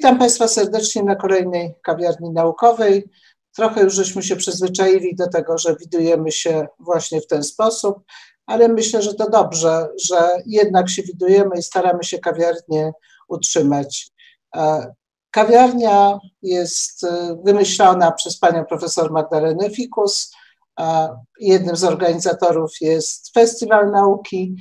Witam Państwa serdecznie na kolejnej kawiarni naukowej. Trochę już żeśmy się przyzwyczaili do tego, że widujemy się właśnie w ten sposób, ale myślę, że to dobrze, że jednak się widujemy i staramy się kawiarnię utrzymać. E, kawiarnia jest e, wymyślona przez panią profesor Magdalenę Fikus. Jednym z organizatorów jest Festiwal Nauki.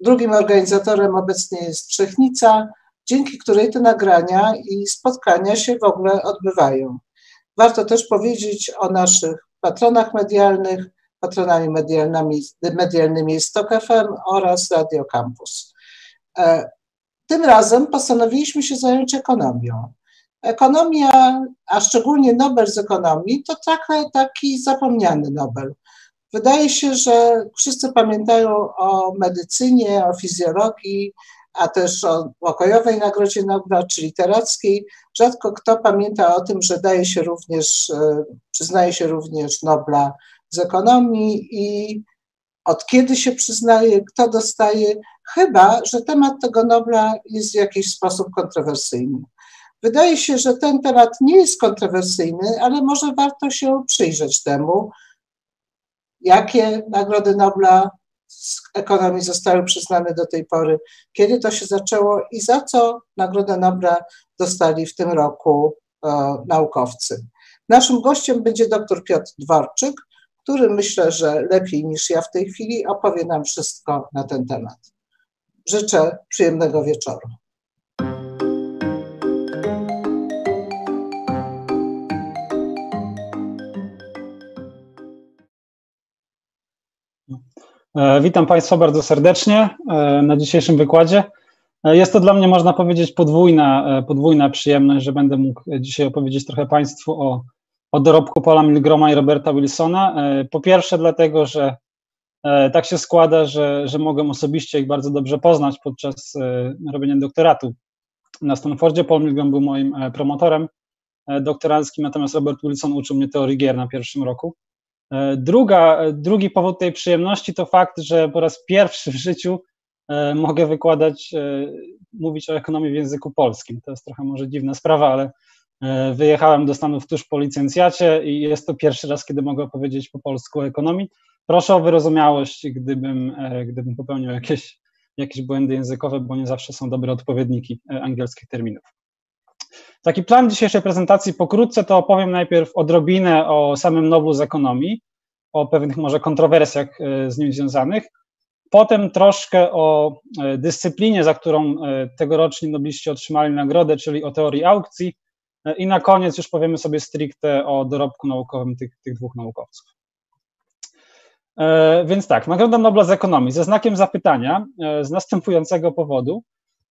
Drugim organizatorem obecnie jest Trzechnica, dzięki której te nagrania i spotkania się w ogóle odbywają. Warto też powiedzieć o naszych patronach medialnych. Patronami medialnymi, medialnymi jest FM oraz Radio Campus. E, tym razem postanowiliśmy się zająć ekonomią. Ekonomia, a szczególnie Nobel z ekonomii, to trochę taki zapomniany Nobel. Wydaje się, że wszyscy pamiętają o medycynie, o fizjologii, a też o pokojowej Nagrodzie Nobla czy literackiej. Rzadko kto pamięta o tym, że daje się również, e, przyznaje się również Nobla z ekonomii i od kiedy się przyznaje, kto dostaje, chyba, że temat tego Nobla jest w jakiś sposób kontrowersyjny. Wydaje się, że ten temat nie jest kontrowersyjny, ale może warto się przyjrzeć temu, jakie nagrody Nobla z ekonomii zostały przyznane do tej pory, kiedy to się zaczęło i za co Nagrodę Nobla dostali w tym roku e, naukowcy. Naszym gościem będzie dr Piotr Dworczyk, który myślę, że lepiej niż ja w tej chwili opowie nam wszystko na ten temat. Życzę przyjemnego wieczoru. Witam Państwa bardzo serdecznie e, na dzisiejszym wykładzie. E, jest to dla mnie, można powiedzieć, podwójna, podwójna przyjemność, że będę mógł dzisiaj opowiedzieć trochę Państwu o, o dorobku Paula Milgroma i Roberta Wilsona. Po pierwsze, dlatego, że tak się składa, że, że mogę osobiście ich bardzo dobrze poznać podczas robienia doktoratu na Stanfordzie. Paul Milgrom był moim promotorem doktoranckim, natomiast Robert Wilson uczył mnie teorii gier na pierwszym roku. E, druga, drugi powód tej przyjemności to fakt, że po raz pierwszy w życiu e, mogę wykładać, e, mówić o ekonomii w języku polskim. To jest trochę może dziwna sprawa, ale wyjechałem do Stanów tuż po licencjacie i jest to pierwszy raz, kiedy mogę powiedzieć po polsku o ekonomii. Proszę o wyrozumiałość, gdybym, gdybym popełnił jakieś, jakieś błędy językowe, bo nie zawsze są dobre odpowiedniki angielskich terminów. Taki plan dzisiejszej prezentacji pokrótce to opowiem najpierw odrobinę o samym Noblu z ekonomii, o pewnych może kontrowersjach e, z nim związanych, potem troszkę o e, dyscyplinie, za którą e, tegoroczni nobliści otrzymali nagrodę, czyli o teorii aukcji i na koniec już powiemy sobie stricte o dorobku naukowym tych, tych dwóch naukowców. Więc tak, Nagroda Nobla z ekonomii ze znakiem zapytania z następującego powodu.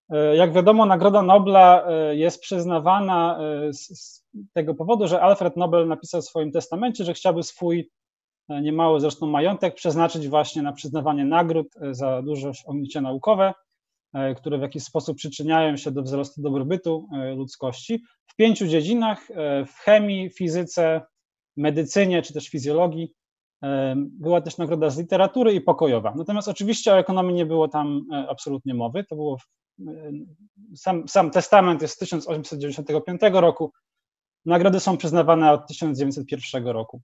E, jak wiadomo, Nagroda Nobla e, jest przyznawana e, z tego powodu, że Alfred Nobel napisał w swoim testamencie, że chciałby swój niemały zresztą majątek przeznaczyć właśnie na przyznawanie nagród za duże osiągnięcia naukowe, które w jakiś sposób przyczyniają się do wzrostu dobrobytu ludzkości w pięciu dziedzinach: w chemii, fizyce, medycynie czy też fizjologii. Była też nagroda z literatury i pokojowa. Natomiast oczywiście o ekonomii nie było tam absolutnie mowy. To było sam, sam testament jest z 1895 roku. Nagrody są przyznawane od 1901 roku.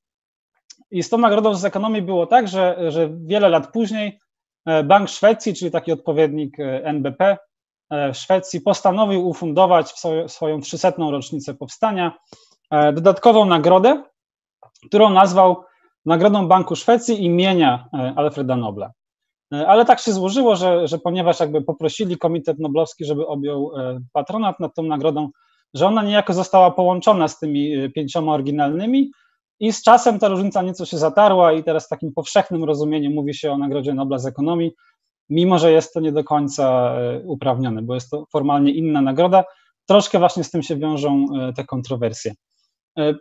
I z tą nagrodą z ekonomii było tak, że, że wiele lat później e, Bank Szwecji, czyli taki odpowiednik e, NBP e, w Szwecji, postanowił ufundować w swoją 300. rocznicę powstania dodatkową nagrodę, którą nazwał Nagrodą Banku Szwecji imienia Alfreda Nobla. E, ale tak się złożyło, że, że ponieważ jakby poprosili Komitet Noblowski, żeby objął e, patronat nad tą nagrodą, że ona niejako została połączona z tymi e, pięcioma oryginalnymi i z czasem ta różnica nieco się zatarła i teraz w takim powszechnym rozumieniu mówi się o Nagrodzie Nobla z ekonomii, mimo że jest to nie do końca uprawnione, bo jest to formalnie inna nagroda. Troszkę właśnie z tym się wiążą te kontrowersje.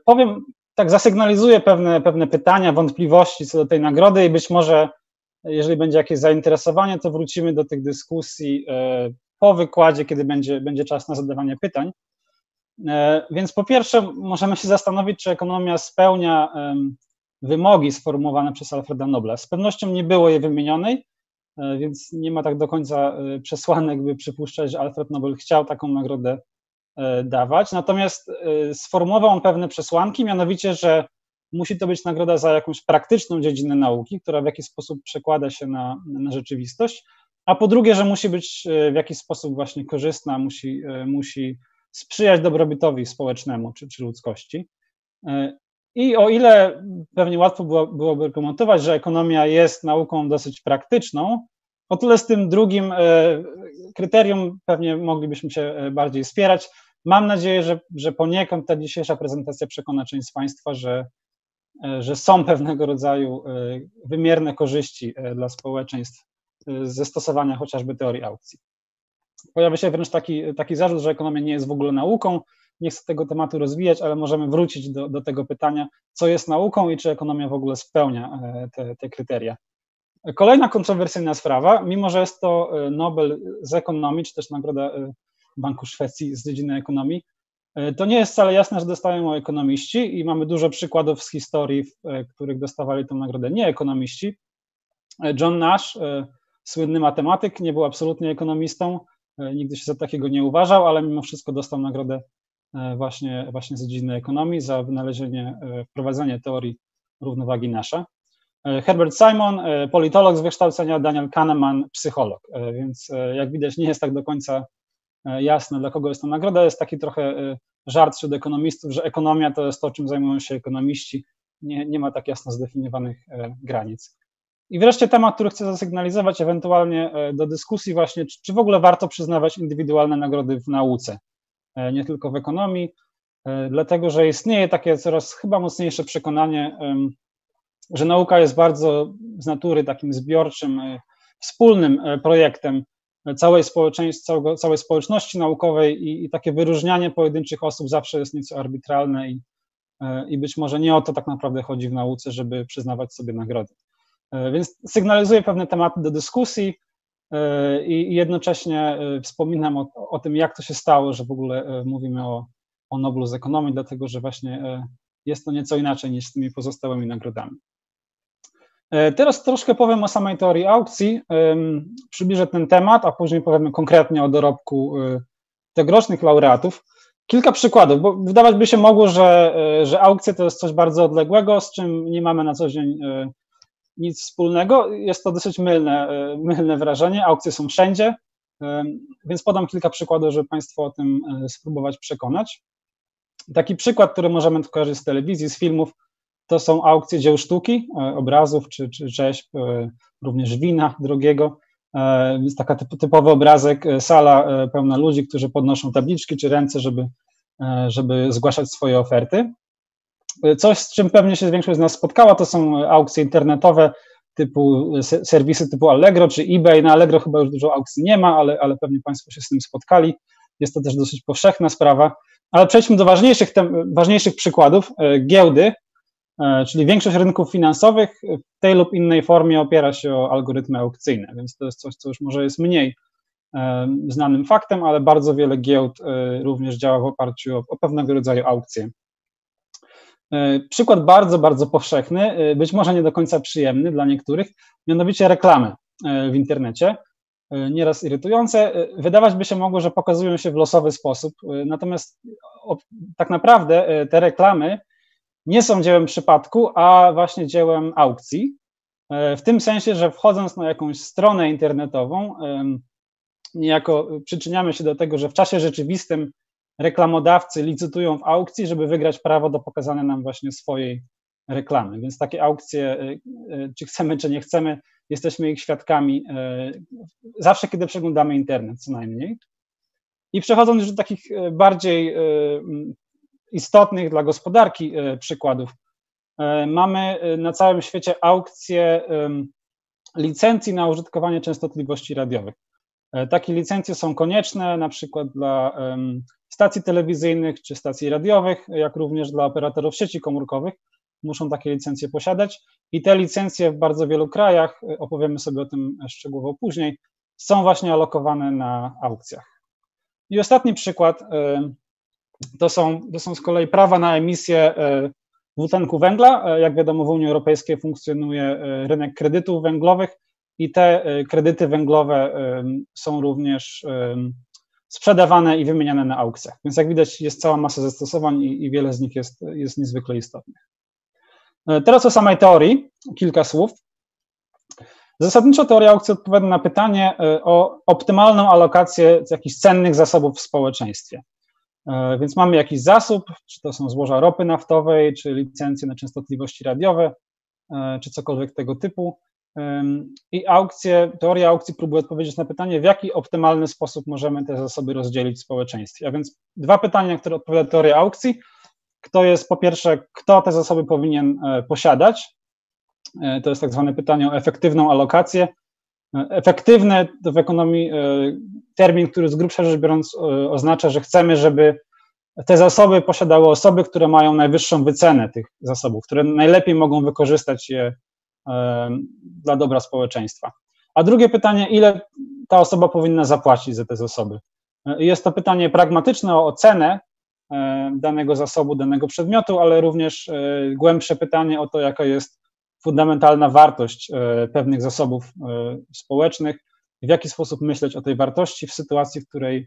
Powiem, tak zasygnalizuję pewne, pewne pytania, wątpliwości co do tej nagrody i być może jeżeli będzie jakieś zainteresowanie, to wrócimy do tych dyskusji e, po wykładzie, kiedy będzie, będzie czas na zadawanie pytań. E, więc po pierwsze, możemy się zastanowić, czy ekonomia spełnia wymogi sformułowane przez Alfreda Nobla. Z pewnością nie było jej wymienionej, e, więc nie ma tak do końca przesłanek, by przypuszczać, że Alfred Nobel chciał taką nagrodę dawać. Natomiast sformułował on pewne przesłanki, mianowicie, że musi to być nagroda za jakąś praktyczną dziedzinę nauki, która w jakiś sposób przekłada się na, na rzeczywistość, a po drugie, że musi być w jakiś sposób właśnie korzystna, musi, musi sprzyjać dobrobytowi społecznemu czy, czy ludzkości. I o ile pewnie łatwo było, byłoby komentować, że ekonomia jest nauką dosyć praktyczną, o tyle z tym drugim e, kryterium pewnie moglibyśmy się e, bardziej spierać. Mam nadzieję, że, że poniekąd ta dzisiejsza prezentacja przekona część z Państwa, że, e, że są pewnego rodzaju wymierne korzyści dla społeczeństw ze stosowania chociażby teorii aukcji. Pojawia się wręcz taki, taki zarzut, że ekonomia nie jest w ogóle nauką, nie chcę tego tematu rozwijać, ale możemy wrócić do, do tego pytania, co jest nauką i czy ekonomia w ogóle spełnia e, te, te kryteria. Kolejna kontrowersyjna sprawa, mimo że jest to e, Nobel z ekonomii, czy też nagroda e, Banku Szwecji z dziedziny ekonomii, to nie jest wcale jasne, że dostają ekonomiści i mamy dużo przykładów z historii, w których dostawali tę nagrodę nie ekonomiści. John Nash, słynny matematyk, nie był absolutnie ekonomistą, nigdy się za takiego nie uważał, ale mimo wszystko dostał nagrodę E, właśnie, właśnie z dziedziny ekonomii za wynalezienie, e, wprowadzenie teorii równowagi Nasza. E, Herbert Simon, politolog z wykształcenia, Daniel Kahneman, psycholog, więc jak widać nie jest tak do końca jasne, dla kogo jest to nagroda. Jest taki trochę żart wśród ekonomistów, że ekonomia to jest to, czym zajmują się ekonomiści. Nie, nie ma tak jasno zdefiniowanych granic. I wreszcie temat, który chcę zasygnalizować ewentualnie do dyskusji właśnie, czy, w ogóle warto przyznawać indywidualne nagrody w nauce. E, nie tylko w ekonomii, e, dlatego że istnieje takie coraz chyba mocniejsze przekonanie, że nauka jest bardzo z natury takim zbiorczym, e, wspólnym projektem całej, całego, całej społeczności naukowej i, i, takie wyróżnianie pojedynczych osób zawsze jest nieco arbitralne i, i być może nie o to tak naprawdę chodzi w nauce, żeby przyznawać sobie nagrody. Więc sygnalizuję pewne tematy do dyskusji, i jednocześnie e, wspominam o, o, tym, jak to się stało, że w ogóle e, mówimy o, o Noblu z ekonomii, dlatego że właśnie e, jest to nieco inaczej niż z tymi pozostałymi nagrodami. Teraz troszkę powiem o samej teorii aukcji, przybliżę ten temat, a później powiemy konkretnie o dorobku tegorocznych laureatów. Kilka przykładów, bo wydawać by się mogło, że, że aukcje to jest coś bardzo odległego, z czym nie mamy na co dzień nic wspólnego. Jest to dosyć mylne, e, mylne wrażenie. Aukcje są wszędzie, e, więc podam kilka przykładów, żeby Państwo o tym e, spróbować przekonać. Taki przykład, który możemy kojarzyć z telewizji, z filmów, to są aukcje dzieł sztuki, obrazów czy, czy rzeźb, również wina drogiego. Jest taka typowy obrazek, sala pełna ludzi, którzy podnoszą tabliczki czy ręce, żeby, żeby zgłaszać swoje oferty. Coś, z czym pewnie się większość z nas spotkała, to są aukcje internetowe typu serwisy typu Allegro czy eBay. Na Allegro chyba już dużo aukcji nie ma, ale, ale pewnie Państwo się z tym spotkali. Jest to też dosyć powszechna sprawa. Ale przejdźmy do ważniejszych, tem, ważniejszych przykładów. E, giełdy, e, czyli większość rynków finansowych w tej lub innej formie opiera się o algorytmy aukcyjne, więc to jest coś, co już może jest mniej e, znanym faktem, ale bardzo wiele giełd również działa w oparciu o, pewnego rodzaju aukcje. E, przykład bardzo, bardzo powszechny, e, być może nie do końca przyjemny dla niektórych, mianowicie reklamy e, w internecie, nieraz irytujące. Wydawać by się mogło, że pokazują się w losowy sposób, natomiast tak naprawdę te reklamy nie są dziełem przypadku, a właśnie dziełem aukcji. W tym sensie, że wchodząc na jakąś stronę internetową, niejako przyczyniamy się do tego, że w czasie rzeczywistym reklamodawcy licytują w aukcji, żeby wygrać prawo do pokazania nam właśnie swojej reklamy. Więc takie aukcje, y, y, czy chcemy, czy nie chcemy, jesteśmy ich świadkami zawsze, kiedy przeglądamy internet, co najmniej. I przechodząc już do takich bardziej istotnych dla gospodarki przykładów, mamy na całym świecie aukcje licencji na użytkowanie częstotliwości radiowych. Takie licencje są konieczne na przykład dla stacji telewizyjnych czy stacji radiowych, jak również dla operatorów sieci komórkowych. Muszą takie licencje posiadać i te licencje w bardzo wielu krajach, opowiemy sobie o tym szczegółowo później, są właśnie alokowane na aukcjach. I ostatni przykład to są, to są z kolei prawa na emisję dwutlenku węgla. Jak wiadomo, w Unii Europejskiej funkcjonuje rynek kredytów węglowych i te kredyty węglowe są również sprzedawane i wymieniane na aukcjach. Więc jak widać, jest cała masa zastosowań i, i wiele z nich jest, jest niezwykle istotnych. E, teraz o samej teorii, kilka słów. Zasadniczo teoria aukcji odpowiada na pytanie e, o optymalną alokację jakichś cennych zasobów w społeczeństwie. E, więc mamy jakiś zasób, czy to są złoża ropy naftowej, czy licencje na częstotliwości radiowe, czy cokolwiek tego typu. I aukcje, teoria aukcji próbuje odpowiedzieć na pytanie, w jaki optymalny sposób możemy te zasoby rozdzielić w społeczeństwie. A więc dwa pytania, które odpowiada teoria aukcji. Kto jest, po pierwsze, kto te zasoby powinien e, posiadać? E, to jest tak zwane pytanie o efektywną alokację. E, efektywne to w ekonomii termin, który z grubsza rzecz biorąc oznacza, że chcemy, żeby te zasoby posiadały osoby, które mają najwyższą wycenę tych zasobów, które najlepiej mogą wykorzystać je dla dobra społeczeństwa. A drugie pytanie, ile ta osoba powinna zapłacić za te zasoby? Jest to pytanie pragmatyczne o cenę danego zasobu, danego przedmiotu, ale również e, głębsze pytanie o to, jaka jest fundamentalna wartość e, pewnych zasobów e, społecznych, w jaki sposób myśleć o tej wartości w sytuacji, w której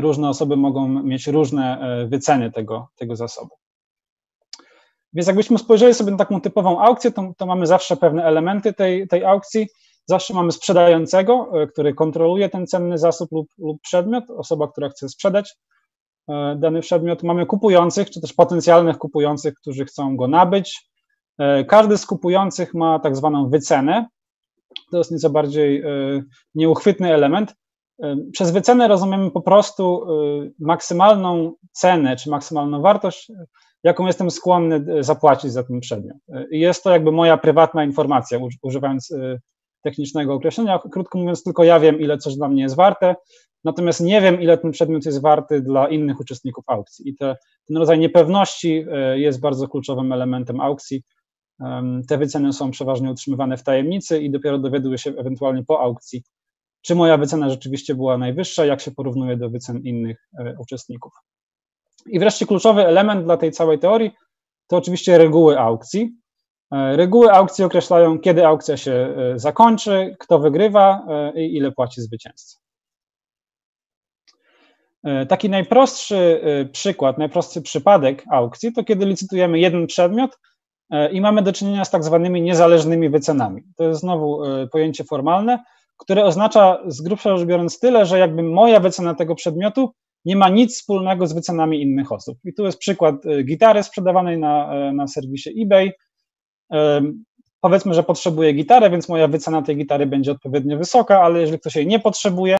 różne osoby mogą mieć różne wyceny tego, tego zasobu. Więc jakbyśmy spojrzeli sobie na taką typową aukcję, to, to mamy zawsze pewne elementy tej, tej aukcji. Zawsze mamy sprzedającego, e, który kontroluje ten cenny zasób lub, lub przedmiot, osoba, która chce sprzedać e, dany przedmiot. Mamy kupujących, czy też potencjalnych kupujących, którzy chcą go nabyć. E, każdy z kupujących ma tak zwaną wycenę. To jest nieco bardziej nieuchwytny element. Przez wycenę rozumiemy po prostu maksymalną cenę czy maksymalną wartość, jaką jestem skłonny e, zapłacić za ten przedmiot. E, I jest to jakby moja prywatna informacja, używając e, technicznego określenia. Krótko mówiąc, tylko ja wiem, ile coś dla mnie jest warte, natomiast nie wiem, ile ten przedmiot jest warty dla innych uczestników aukcji. I te, ten rodzaj niepewności jest bardzo kluczowym elementem aukcji. Te wyceny są przeważnie utrzymywane w tajemnicy i dopiero dowiaduję się ewentualnie po aukcji, czy moja wycena rzeczywiście była najwyższa, jak się porównuje do wycen innych uczestników. I wreszcie kluczowy element dla tej całej teorii to oczywiście reguły aukcji. E, reguły aukcji określają, kiedy aukcja się e, zakończy, kto wygrywa e, i ile płaci zwycięzca. Taki najprostszy przykład, najprostszy przypadek aukcji to kiedy licytujemy jeden przedmiot i mamy do czynienia z tak zwanymi niezależnymi wycenami. To jest znowu pojęcie formalne, które oznacza z grubsza rzecz biorąc tyle, że jakby moja wycena tego przedmiotu nie ma nic wspólnego z wycenami innych osób. I tu jest przykład y, gitary sprzedawanej na, na serwisie eBay. Powiedzmy, że potrzebuję gitarę, więc moja wycena tej gitary będzie odpowiednio wysoka, ale jeżeli ktoś jej nie potrzebuje,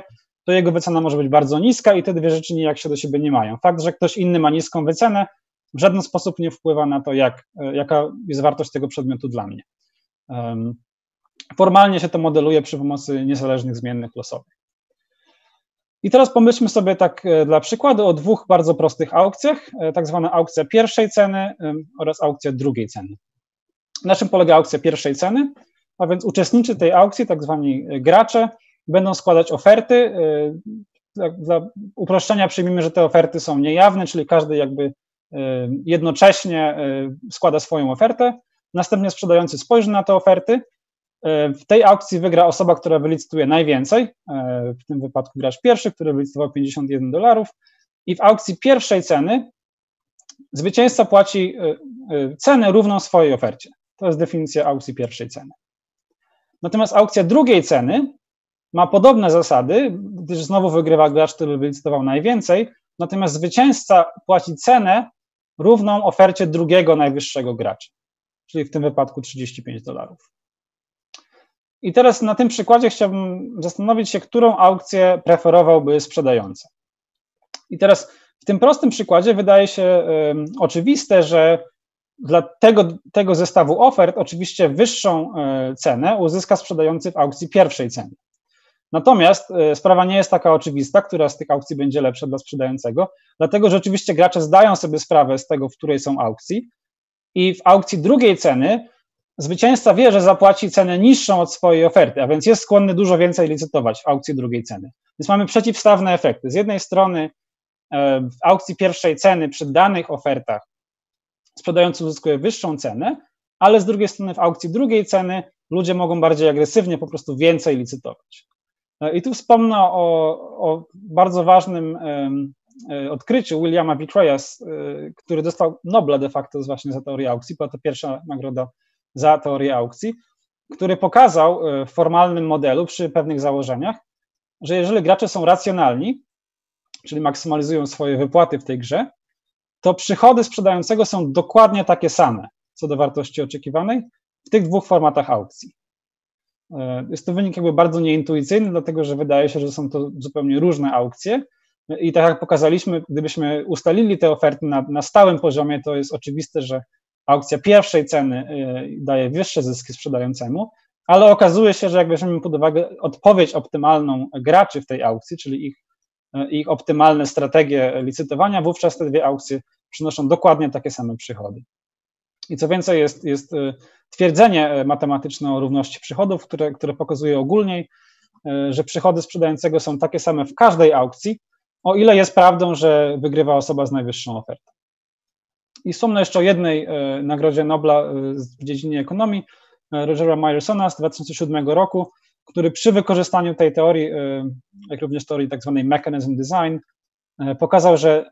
to jego wycena może być bardzo niska i te dwie rzeczy nijak się do siebie nie mają. Fakt, że ktoś inny ma niską wycenę, w żaden sposób nie wpływa na to, jak, y, jaka jest wartość tego przedmiotu dla mnie. Formalnie się to modeluje przy pomocy niezależnych zmiennych losowych. I teraz pomyślmy sobie tak e, dla przykładu o dwóch bardzo prostych aukcjach, e, tak zwana aukcja pierwszej ceny oraz aukcja drugiej ceny. Na czym polega aukcja pierwszej ceny? A więc uczestnicy tej aukcji, tak zwani e, gracze, będą składać oferty. Dla uproszczenia przyjmijmy, że te oferty są niejawne, czyli każdy jakby jednocześnie składa swoją ofertę. Następnie sprzedający spojrzy na te oferty w tej aukcji wygra osoba, która wylicytuje najwięcej. W tym wypadku gracz pierwszy, który wylicytował 51 dolarów. I w aukcji pierwszej ceny zwycięzca płaci cenę równą swojej ofercie. To jest definicja aukcji pierwszej ceny. Natomiast aukcja drugiej ceny ma podobne zasady, gdyż znowu wygrywa gracz, który wylicytował najwięcej, natomiast zwycięzca płaci cenę równą ofercie drugiego najwyższego gracza, czyli w tym wypadku 35 dolarów. I teraz na tym przykładzie chciałbym zastanowić się, którą aukcję preferowałby sprzedający. I teraz w tym prostym przykładzie wydaje się um, oczywiste, że dla tego, tego zestawu ofert oczywiście wyższą e, cenę uzyska sprzedający w aukcji pierwszej ceny. Natomiast e, sprawa nie jest taka oczywista, która z tych aukcji będzie lepsza dla sprzedającego, dlatego że oczywiście gracze zdają sobie sprawę z tego, w której są aukcji i w aukcji drugiej ceny zwycięzca wie, że zapłaci cenę niższą od swojej oferty, a więc jest skłonny dużo więcej licytować w aukcji drugiej ceny. Więc mamy przeciwstawne efekty. Z jednej strony e, w aukcji pierwszej ceny przy danych ofertach sprzedający uzyskuje wyższą cenę, ale z drugiej strony w aukcji drugiej ceny ludzie mogą bardziej agresywnie po prostu więcej licytować. I tu wspomnę o, o bardzo ważnym odkryciu Williama Vitreyas, który dostał Nobla de facto właśnie za teorię aukcji, była to pierwsza nagroda za teorię aukcji, który pokazał w formalnym modelu przy pewnych założeniach, że jeżeli gracze są racjonalni, czyli maksymalizują swoje wypłaty w tej grze, to przychody sprzedającego są dokładnie takie same co do wartości oczekiwanej w tych dwóch formatach aukcji. E, jest to wynik jakby bardzo nieintuicyjny, dlatego że wydaje się, że są to zupełnie różne aukcje. I tak jak pokazaliśmy, gdybyśmy ustalili te oferty na, na stałym poziomie, to jest oczywiste, że aukcja pierwszej ceny e, daje wyższe zyski sprzedającemu, ale okazuje się, że jak weźmiemy pod uwagę odpowiedź optymalną graczy w tej aukcji, czyli ich, e, ich optymalne strategie licytowania, wówczas te dwie aukcje przynoszą dokładnie takie same przychody. I co więcej, jest, jest e, twierdzenie e, matematyczne o równości przychodów, które, które pokazuje ogólniej, że przychody sprzedającego są takie same w każdej aukcji, o ile jest prawdą, że wygrywa osoba z najwyższą ofertą. I wspomnę jeszcze o jednej nagrodzie Nobla w dziedzinie ekonomii, Rogera Myersona z 2007 roku, który przy wykorzystaniu tej teorii, e, jak również teorii tak zwanej mechanism design, e, pokazał, że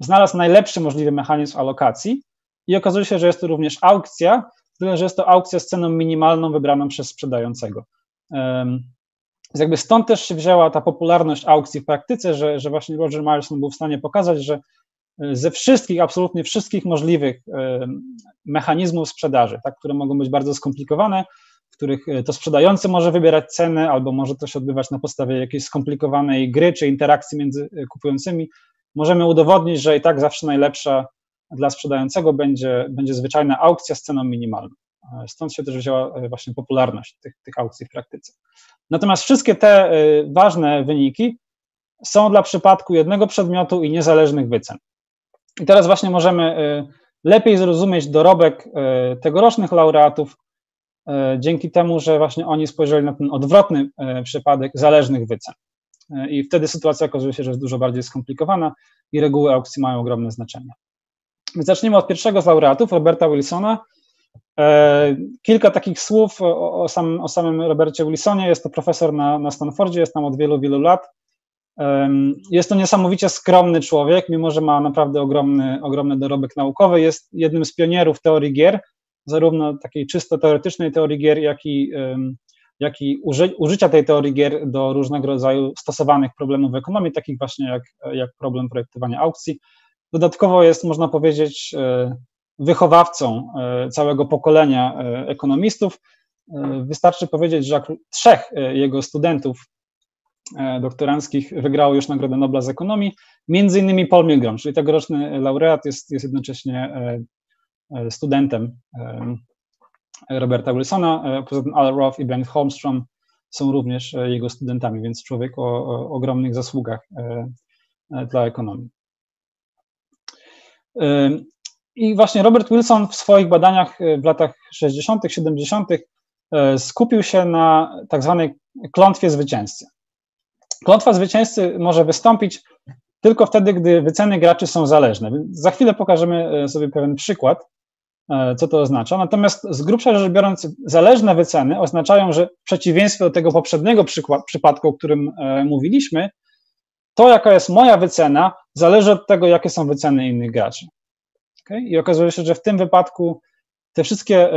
znalazł najlepszy możliwy mechanizm alokacji i okazuje się, że jest to również aukcja, tyle że jest to aukcja z ceną minimalną wybraną przez sprzedającego. Jakby stąd też się wzięła ta popularność aukcji w praktyce, że, że właśnie Roger Myerson był w stanie pokazać, że ze wszystkich, absolutnie wszystkich możliwych mechanizmów sprzedaży, tak, które mogą być bardzo skomplikowane, w których e, to sprzedający może wybierać ceny, albo może to się odbywać na podstawie jakiejś skomplikowanej gry czy interakcji między e, kupującymi, możemy udowodnić, że i tak zawsze najlepsza dla sprzedającego będzie, będzie zwyczajna aukcja z ceną minimalną. E, stąd się też wzięła właśnie popularność tych, tych aukcji w praktyce. Natomiast wszystkie te ważne wyniki są dla przypadku jednego przedmiotu i niezależnych wycen. I teraz właśnie możemy lepiej zrozumieć dorobek tegorocznych laureatów dzięki temu, że właśnie oni spojrzeli na ten odwrotny przypadek zależnych wycen. I wtedy sytuacja okazuje się, że jest dużo bardziej skomplikowana i reguły aukcji mają ogromne znaczenie. Zacznijmy od pierwszego z laureatów, Roberta Wilsona. Kilka takich słów o, o, samym, o samym Robercie Wilsonie. Jest to profesor na, na Stanfordzie, jest tam od wielu, wielu lat. Jest to niesamowicie skromny człowiek, mimo że ma naprawdę ogromny, ogromny dorobek naukowy. Jest jednym z pionierów teorii gier, zarówno takiej czysto teoretycznej teorii gier, jak i, jak i uży, użycia tej teorii gier do różnego rodzaju stosowanych problemów w ekonomii, takich właśnie jak, jak problem projektowania aukcji. Dodatkowo jest, można powiedzieć, e, wychowawcą e, całego pokolenia e, ekonomistów. Wystarczy powiedzieć, że trzech jego studentów doktoranckich wygrało już Nagrodę Nobla z ekonomii, między innymi Paul Milgram, czyli tegoroczny laureat jest, jest jednocześnie studentem Roberta Wilsona, poza tym Al Roth i Bengt Holmstrom są również jego studentami, więc człowiek o, o ogromnych zasługach dla ekonomii. I właśnie Robert Wilson w swoich badaniach w latach 60., 70. skupił się na tak zwanej klątwie zwycięzcy. Klątwa zwycięzcy może wystąpić tylko wtedy, gdy wyceny graczy są zależne. Za chwilę pokażemy e, sobie pewien przykład, co to oznacza. Natomiast z grubsza rzecz biorąc, zależne wyceny oznaczają, że w przeciwieństwie do tego poprzedniego przypadku, o którym mówiliśmy, to jaka jest moja wycena, zależy od tego, jakie są wyceny innych graczy. Okay? I okazuje się, że w tym wypadku te wszystkie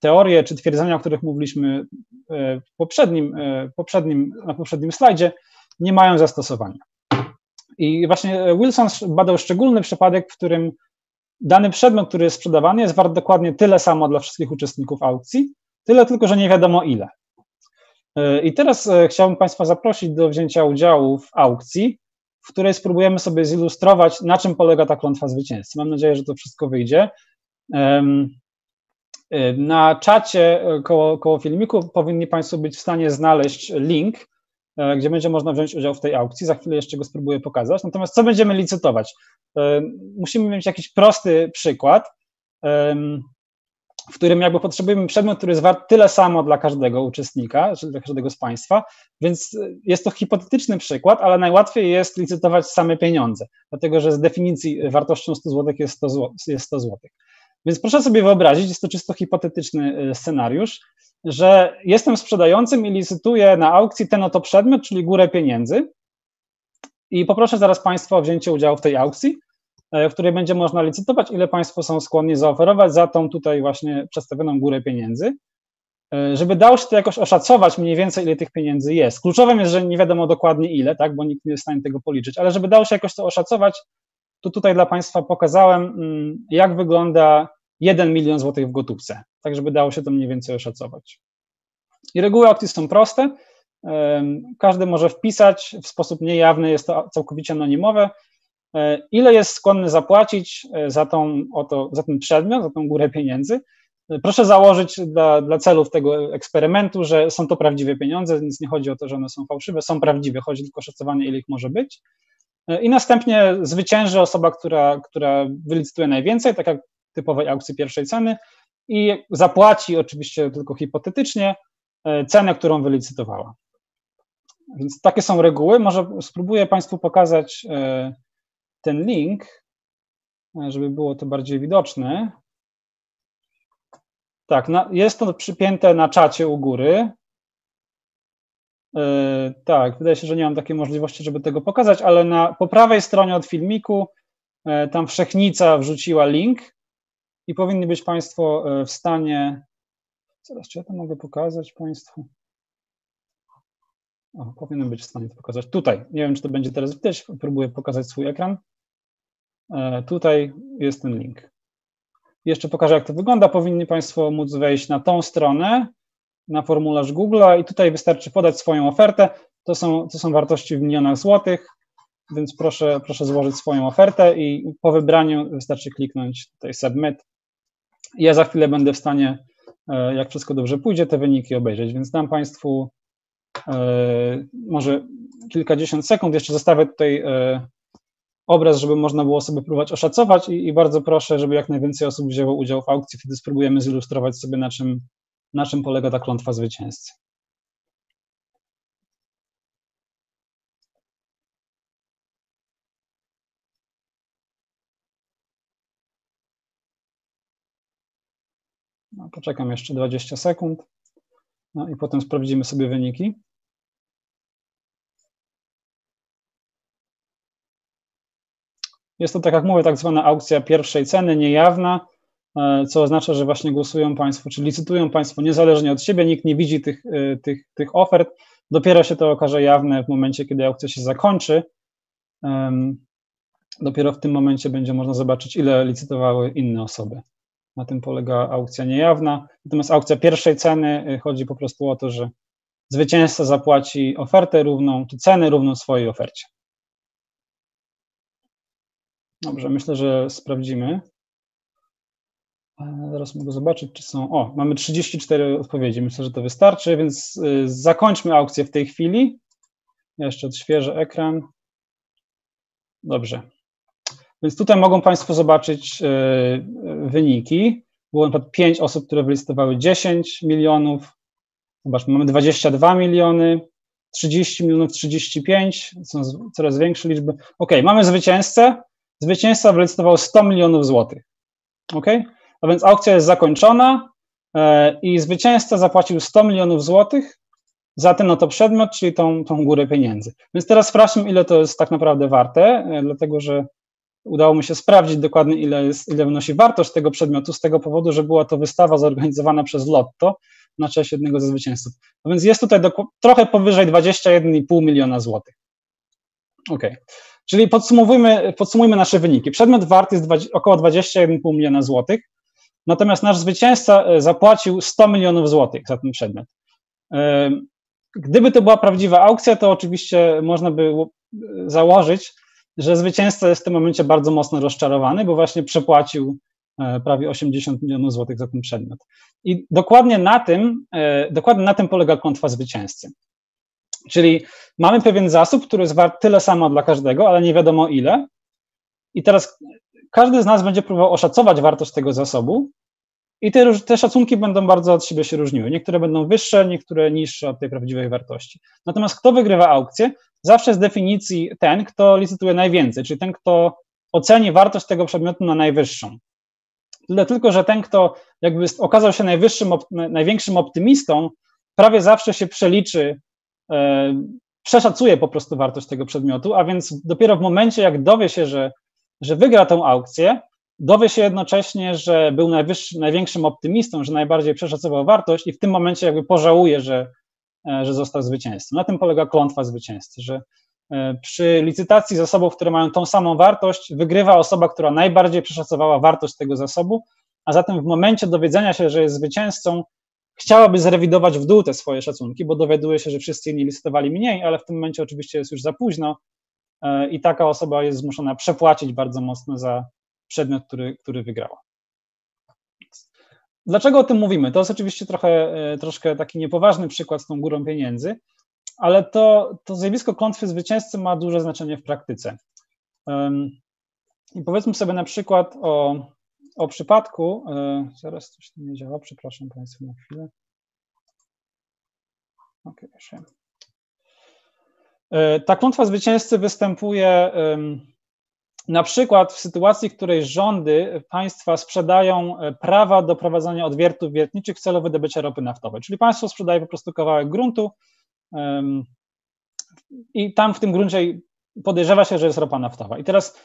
teorie czy twierdzenia, o których mówiliśmy e, w poprzednim, e, poprzednim, na poprzednim slajdzie, nie mają zastosowania. I właśnie Wilson badał szczególny przypadek, w którym dany przedmiot, który jest sprzedawany, jest wart dokładnie tyle samo dla wszystkich uczestników aukcji, tyle tylko, że nie wiadomo ile. E, I teraz chciałbym Państwa zaprosić do wzięcia udziału w aukcji, w której spróbujemy sobie zilustrować, na czym polega ta klątwa zwycięzcy. Mam nadzieję, że to wszystko wyjdzie. Na czacie e, koło, koło filmiku powinni Państwo być w stanie znaleźć link, e, gdzie będzie można wziąć udział w tej aukcji. Za chwilę jeszcze go spróbuję pokazać. Natomiast co będziemy licytować? E, musimy mieć jakiś prosty przykład, w którym jakby potrzebujemy przedmiot, który jest wart tyle samo dla każdego uczestnika, czy dla każdego z Państwa, więc jest to hipotetyczny przykład, ale najłatwiej jest licytować same pieniądze, dlatego że z definicji wartością 100 zł jest 100 zł. Jest 100 zł. Więc proszę sobie wyobrazić, jest to czysto hipotetyczny e, scenariusz, że jestem sprzedającym i licytuję na aukcji ten oto przedmiot, czyli górę pieniędzy. I poproszę zaraz Państwa o wzięcie udziału w tej aukcji, w której będzie można licytować, ile Państwo są skłonni zaoferować za tą tutaj właśnie przedstawioną górę pieniędzy. E, żeby dało się to jakoś oszacować mniej więcej, ile tych pieniędzy jest. Kluczowym jest, że nie wiadomo dokładnie ile, tak, bo nikt nie jest w stanie tego policzyć, ale żeby dało się jakoś to oszacować, to tutaj dla Państwa pokazałem, mm, jak wygląda 1 milion złotych w gotówce, tak żeby dało się to mniej więcej oszacować. I reguły aukcji są proste. Każdy może wpisać w sposób niejawny, jest to całkowicie anonimowe, e, ile jest skłonny zapłacić e, za, tą, oto, za ten przedmiot, za tą górę pieniędzy. Proszę założyć dla, dla celów tego eksperymentu, że są to prawdziwe pieniądze, więc nie chodzi o to, że one są fałszywe, są prawdziwe, chodzi tylko o szacowanie, ile ich może być. E, I następnie zwycięży osoba, która, która wylicytuje najwięcej, tak jak typowej aukcji pierwszej ceny, i zapłaci oczywiście tylko hipotetycznie e, cenę, którą wylicytowała. Więc takie są reguły. Może spróbuję Państwu pokazać e, ten link, żeby było to bardziej widoczne. Tak, jest to przypięte na czacie u góry. Yy, tak, wydaje się, że nie mam takiej możliwości, żeby tego pokazać, ale na, po prawej stronie od filmiku yy, tam Wszechnica wrzuciła link i powinni być Państwo w stanie. Zaraz, czy ja to mogę pokazać Państwu? O, powinien być w stanie to pokazać. Tutaj, nie wiem, czy to będzie teraz widać, próbuję pokazać swój ekran. Tutaj jest ten link. Jeszcze pokażę, jak to wygląda. Powinni Państwo móc wejść na tą stronę, na formularz Google'a i tutaj wystarczy podać swoją ofertę. To są, to są wartości w milionach złotych, więc proszę, proszę złożyć swoją ofertę i po wybraniu wystarczy kliknąć tutaj Submit. Ja za chwilę będę w stanie, e, jak wszystko dobrze pójdzie, te wyniki obejrzeć, więc dam Państwu e, może kilkadziesiąt sekund. Jeszcze zostawię tutaj e, obraz, żeby można było sobie próbować oszacować i, i, bardzo proszę, żeby jak najwięcej osób wzięło udział w aukcji, wtedy spróbujemy zilustrować sobie, na czym, na czym polega ta klątwa zwycięzcy. No, poczekam jeszcze 20 sekund, no i potem sprawdzimy sobie wyniki. Jest to, tak jak mówię, tak zwana aukcja pierwszej ceny, niejawna, e, co oznacza, że właśnie głosują Państwo, czy licytują Państwo niezależnie od siebie, nikt nie widzi tych, e, tych, tych ofert. Dopiero się to okaże jawne w momencie, kiedy aukcja się zakończy. Dopiero w tym momencie będzie można zobaczyć, ile licytowały inne osoby. Na tym polega aukcja niejawna. Natomiast aukcja pierwszej ceny e, chodzi po prostu o to, że zwycięzca zapłaci ofertę równą, czy cenę równą swojej ofercie. Dobrze, myślę, że sprawdzimy. E, zaraz mogę zobaczyć, czy są. O, mamy 34 odpowiedzi. Myślę, że to wystarczy, więc y, zakończmy aukcję w tej chwili. Jeszcze odświeżę ekran. Dobrze. Więc tutaj mogą Państwo zobaczyć y, wyniki. Było na przykład 5 osób, które wylistowały 10 milionów. Zobaczmy, mamy 22 miliony, 30 milionów, 35, są coraz większe liczby. Ok, mamy zwycięzcę, zwycięzca wylicytował 100 milionów złotych. Ok? A więc aukcja jest zakończona e, i zwycięzca zapłacił 100 milionów złotych za ten oto przedmiot, czyli tą, tą górę pieniędzy. Więc teraz sprawdźmy, ile to jest tak naprawdę warte, e, dlatego że udało mi się sprawdzić dokładnie, ile, jest, ile wynosi wartość tego przedmiotu, z tego powodu, że była to wystawa zorganizowana przez Lotto na cześć jednego ze zwycięzców. No więc jest tutaj trochę powyżej 21,5 miliona złotych. Ok. Czyli podsumowujmy, podsumujmy nasze wyniki. Przedmiot wart jest 20, około 21,5 miliona złotych, natomiast nasz zwycięzca e, zapłacił 100 milionów złotych za ten przedmiot. E, gdyby to była prawdziwa aukcja, to oczywiście można by e, założyć, że zwycięzca jest w tym momencie bardzo mocno rozczarowany, bo właśnie przepłacił prawie 80 milionów złotych za ten przedmiot. I dokładnie na tym, dokładnie na tym polega klątwa zwycięzcy. Czyli mamy pewien zasób, który jest wart tyle samo dla każdego, ale nie wiadomo ile. I teraz każdy z nas będzie próbował oszacować wartość tego zasobu, i te, te, szacunki będą bardzo od siebie się różniły. Niektóre będą wyższe, niektóre niższe od tej prawdziwej wartości. Natomiast kto wygrywa aukcję? Zawsze z definicji ten, kto licytuje najwięcej, czyli ten, kto oceni wartość tego przedmiotu na najwyższą. Tyle tylko, że ten, kto jakby okazał się najwyższym, największym optymistą, prawie zawsze się przeliczy, przeszacuje po prostu wartość tego przedmiotu, a więc dopiero w momencie, jak dowie się, że, że wygra tą aukcję, dowie się jednocześnie, że był największym optymistą, że najbardziej przeszacował wartość i w tym momencie jakby pożałuje, że, e, że został zwycięzcą. Na tym polega klątwa zwycięzcy, że e, przy licytacji zasobów, które mają tą samą wartość, wygrywa osoba, która najbardziej przeszacowała wartość tego zasobu, a zatem w momencie dowiedzenia się, że jest zwycięzcą, chciałaby zrewidować w dół te swoje szacunki, bo dowiaduje się, że wszyscy inni licytowali mniej, ale w tym momencie oczywiście jest już za późno e, i taka osoba jest zmuszona przepłacić bardzo mocno za przedmiot, który, który wygrała. Dlaczego o tym mówimy? To jest oczywiście trochę, e, troszkę taki niepoważny przykład z tą górą pieniędzy, ale to, to zjawisko klątwy zwycięzcy ma duże znaczenie w praktyce. I powiedzmy sobie na przykład o o przypadku, e, zaraz coś tu nie działa, przepraszam Państwa na chwilę. Ok, już e, Ta klątwa zwycięzcy występuje na przykład w sytuacji, w której rządy państwa sprzedają e, prawa do prowadzenia odwiertów wiertniczych w celu wydobycia ropy naftowej. Czyli państwo sprzedaje po prostu kawałek gruntu i tam w tym gruncie podejrzewa się, że jest ropa naftowa. I teraz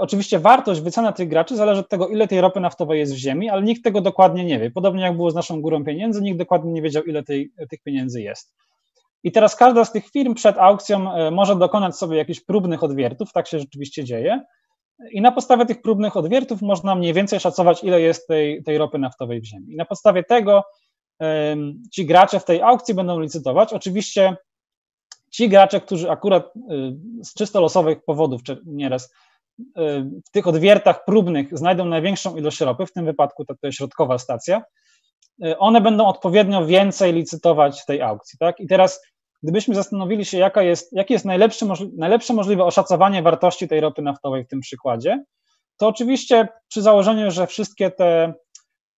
oczywiście wartość, wycena tych graczy zależy od tego, ile tej ropy naftowej jest w ziemi, ale nikt tego dokładnie nie wie. Podobnie jak było z naszą górą pieniędzy, nikt dokładnie nie wiedział, ile tej, tych pieniędzy jest. I teraz każda z tych firm przed aukcją e, może dokonać sobie jakichś próbnych odwiertów, tak się rzeczywiście dzieje. I na podstawie tych próbnych odwiertów można mniej więcej szacować, ile jest tej, tej ropy naftowej w ziemi. I na podstawie tego ci gracze w tej aukcji będą licytować. Oczywiście ci gracze, którzy akurat y, z czysto losowych powodów nieraz w tych odwiertach próbnych znajdą największą ilość ropy, w tym wypadku to, jest środkowa stacja, one będą odpowiednio więcej licytować w tej aukcji. Tak? I teraz, gdybyśmy zastanowili się, jaka jest, jakie jest najlepsze, najlepsze możliwe oszacowanie wartości tej ropy naftowej w tym przykładzie, to oczywiście przy założeniu, że wszystkie te,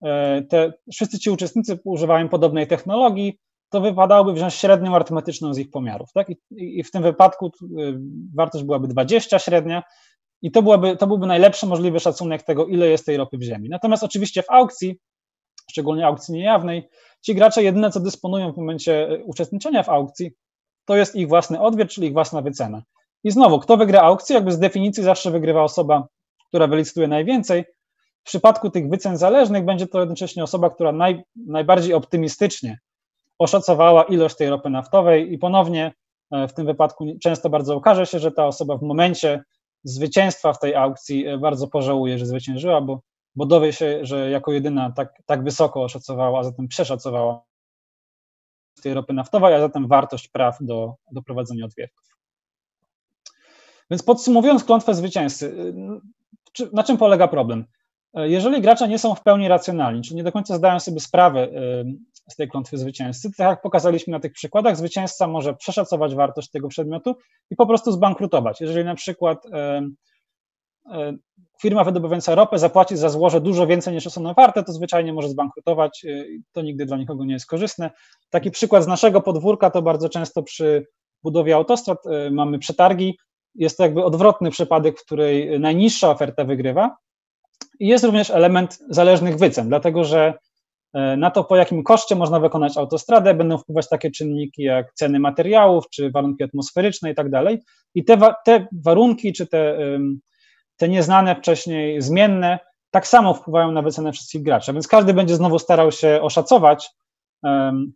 y, te wszyscy ci uczestnicy używają podobnej technologii, to wypadałoby wziąć średnią arytmetyczną z ich pomiarów. Tak? I, I, w tym wypadku y, wartość byłaby 20 średnia, i to, byłaby, to byłby najlepszy możliwy szacunek tego, ile jest tej ropy w ziemi. Natomiast oczywiście w aukcji, szczególnie aukcji niejawnej, ci gracze jedyne, co dysponują w momencie e, uczestniczenia w aukcji, to jest ich własny odwiert, czyli ich własna wycena. I znowu, kto wygra aukcję, jakby z definicji zawsze wygrywa osoba, która wylicytuje najwięcej. W przypadku tych wycen zależnych będzie to jednocześnie osoba, która naj, najbardziej optymistycznie oszacowała ilość tej ropy naftowej i ponownie e, w tym wypadku często bardzo okaże się, że ta osoba w momencie zwycięstwa w tej aukcji e, bardzo pożałuje, że zwyciężyła, bo, bo dowie się, że jako jedyna tak, tak wysoko oszacowała, a zatem przeszacowała tej ropy naftowej, a zatem wartość praw do, do prowadzenia odwiertów. Więc podsumowując klątwę zwycięzcy, e, na czym polega problem? E, jeżeli gracze nie są w pełni racjonalni, czyli nie do końca zdają sobie sprawę z tej klątwy zwycięzcy. Tak jak pokazaliśmy na tych przykładach, zwycięzca może przeszacować wartość tego przedmiotu i po prostu zbankrutować. Jeżeli na przykład e, e, firma wydobywająca ropę zapłaci za złoże dużo więcej niż są warte, to zwyczajnie może zbankrutować. E, to nigdy dla nikogo nie jest korzystne. Taki przykład z naszego podwórka to bardzo często przy budowie autostrad mamy przetargi. Jest to jakby odwrotny przypadek, w której najniższa oferta wygrywa. I jest również element zależnych wycen, dlatego że na to, po jakim koszcie można wykonać autostradę, będą wpływać takie czynniki jak ceny materiałów, czy warunki atmosferyczne i tak dalej. I te, te warunki, czy te, te nieznane wcześniej zmienne, tak samo wpływają na wycenę wszystkich graczy. Więc każdy będzie znowu starał się oszacować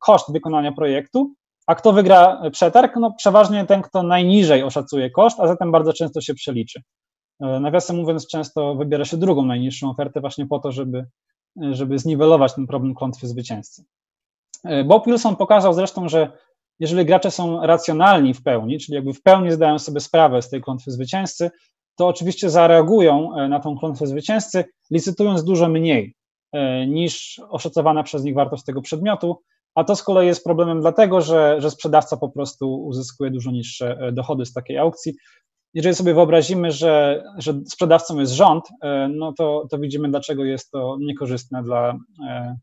koszt wykonania projektu, a kto wygra przetarg? No przeważnie ten, kto najniżej oszacuje koszt, a zatem bardzo często się przeliczy. E, nawiasem mówiąc, często wybiera się drugą najniższą ofertę właśnie po to, żeby żeby zniwelować ten problem klątwy zwycięzcy. E, Bob Wilson pokazał zresztą, że jeżeli gracze są racjonalni w pełni, czyli jakby w pełni zdają sobie sprawę z tej klątwy zwycięzcy, to oczywiście zareagują e, na tą klątwę zwycięzcy, licytując dużo mniej e, niż oszacowana przez nich wartość tego przedmiotu, a to z kolei jest problemem dlatego, że, że sprzedawca po prostu uzyskuje dużo niższe dochody z takiej aukcji, jeżeli sobie wyobrazimy, że, że sprzedawcą jest rząd, e, no to, to widzimy, dlaczego jest to niekorzystne dla, e,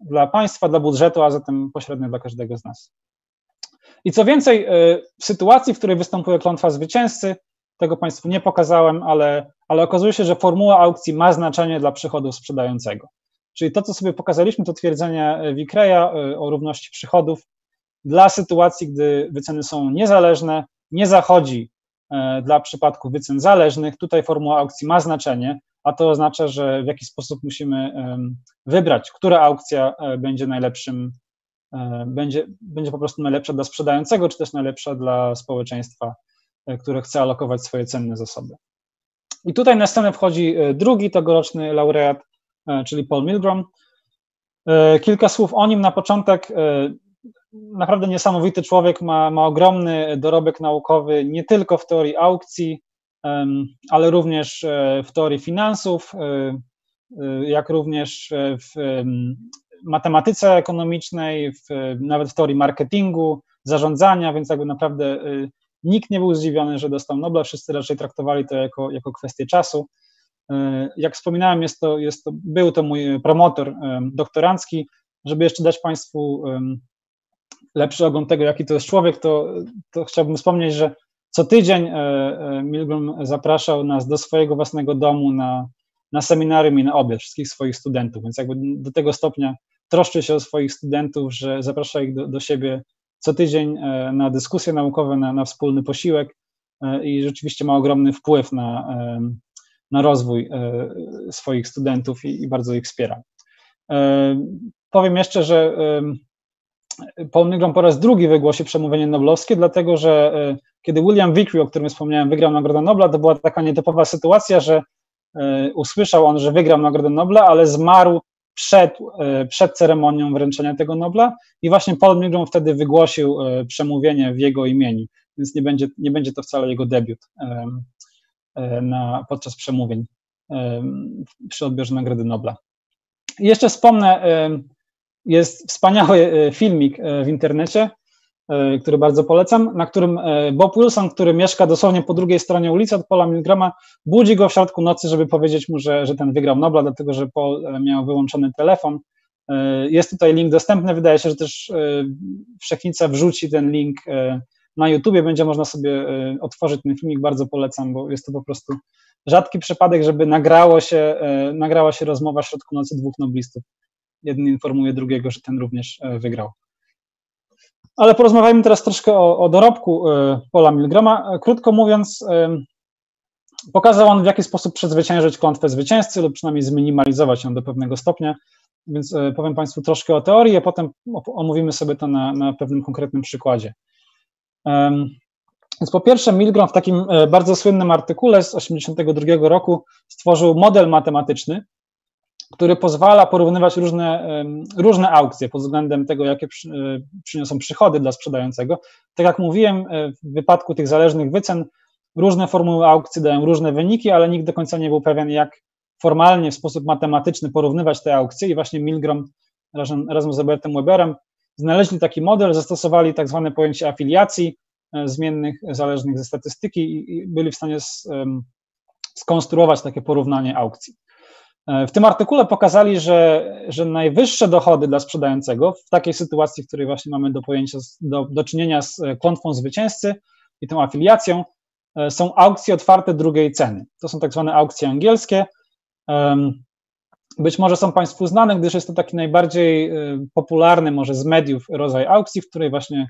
dla państwa, dla budżetu, a zatem pośrednio dla każdego z nas. I co więcej, e, w sytuacji, w której występuje klątwa zwycięzcy, tego Państwu nie pokazałem, ale, ale okazuje się, że formuła aukcji ma znaczenie dla przychodów sprzedającego. Czyli to, co sobie pokazaliśmy, to twierdzenie Wikreya o równości przychodów dla sytuacji, gdy wyceny są niezależne, nie zachodzi dla przypadków wycen zależnych. Tutaj formuła aukcji ma znaczenie, a to oznacza, że w jakiś sposób musimy wybrać, która aukcja e, będzie najlepszym, e, będzie, będzie po prostu najlepsza dla sprzedającego, czy też najlepsza dla społeczeństwa, e, które chce alokować swoje cenne zasoby. I tutaj na scenę wchodzi drugi tegoroczny laureat, czyli Paul Milgrom. Kilka słów o nim na początek. Naprawdę niesamowity człowiek, ma, ma ogromny dorobek naukowy, nie tylko w teorii aukcji, ale również e, w teorii finansów, e, e, jak również w matematyce ekonomicznej, w, nawet w teorii marketingu, zarządzania, więc jakby naprawdę nikt nie był zdziwiony, że dostał Nobla, wszyscy raczej traktowali to jako, jako kwestię czasu. Jak wspominałem, jest to, jest to, był to mój promotor doktorancki. Żeby jeszcze dać Państwu lepszy ogląd tego, jaki to jest człowiek, to, to chciałbym wspomnieć, że co tydzień e, e, Milgram zapraszał nas do swojego własnego domu na, na seminarium i na obiad wszystkich swoich studentów, więc jakby do tego stopnia troszczy się o swoich studentów, że zaprasza ich do, do siebie co tydzień e, na dyskusje naukowe, na, na wspólny posiłek i rzeczywiście ma ogromny wpływ na, na rozwój swoich studentów i, i bardzo ich wspiera. Powiem jeszcze, że Paul Milgram po raz drugi wygłosi przemówienie noblowskie, dlatego że kiedy William Vickery, o którym wspomniałem, wygrał Nagrodę Nobla, to była taka nietypowa sytuacja, że e, usłyszał on, że wygrał Nagrodę Nobla, ale zmarł przed, e, przed ceremonią wręczenia tego Nobla i właśnie Paul Milgram wtedy wygłosił e, przemówienie w jego imieniu, więc nie będzie, nie będzie to wcale jego debiut na, podczas przemówień przy odbiorze Nagrody Nobla. I jeszcze wspomnę, jest wspaniały filmik w internecie, E, który bardzo polecam, na którym e, Bob Wilson, który mieszka dosłownie po drugiej stronie ulicy od Paula Milgrama, budzi go w środku nocy, żeby powiedzieć mu, że, że ten wygrał Nobla, dlatego że Paul e, miał wyłączony telefon. Jest tutaj link dostępny, wydaje się, że też Wszechnica wrzuci ten link na YouTubie, będzie można sobie otworzyć ten filmik, bardzo polecam, bo jest to po prostu rzadki przypadek, żeby nagrało się, nagrała się rozmowa w środku nocy dwóch noblistów. Jeden informuje drugiego, że ten również wygrał. Ale porozmawiajmy teraz troszkę o, o dorobku e, Paula Milgrama. Krótko mówiąc, e, pokazał on, w jaki sposób przezwyciężyć klątwę zwycięzcy lub przynajmniej zminimalizować ją do pewnego stopnia. Więc e, powiem Państwu troszkę o teorii, a potem omówimy sobie to na, na pewnym konkretnym przykładzie. Więc po pierwsze, Milgram w takim bardzo słynnym artykule z 1982 roku stworzył model matematyczny, który pozwala porównywać różne, różne aukcje pod względem tego, jakie e, przyniosą przychody dla sprzedającego. Tak jak mówiłem, e, w wypadku tych zależnych wycen różne formuły aukcji dają różne wyniki, ale nikt do końca nie był pewien, jak formalnie, w sposób matematyczny porównywać te aukcje i właśnie Milgram razem, razem z Robertem Weberem znaleźli taki model, zastosowali tak zwane pojęcie afiliacji e, zmiennych zależnych ze statystyki i byli w stanie skonstruować takie porównanie aukcji. E, w tym artykule pokazali, że, że najwyższe dochody dla sprzedającego w takiej sytuacji, w której właśnie mamy do, pojęcia, do, do czynienia z e, klątwą zwycięzcy i tą afiliacją, e, są aukcje otwarte drugiej ceny. To są tak zwane aukcje angielskie. Być może są Państwu znane, gdyż jest to taki najbardziej popularny może z mediów rodzaj aukcji, w której właśnie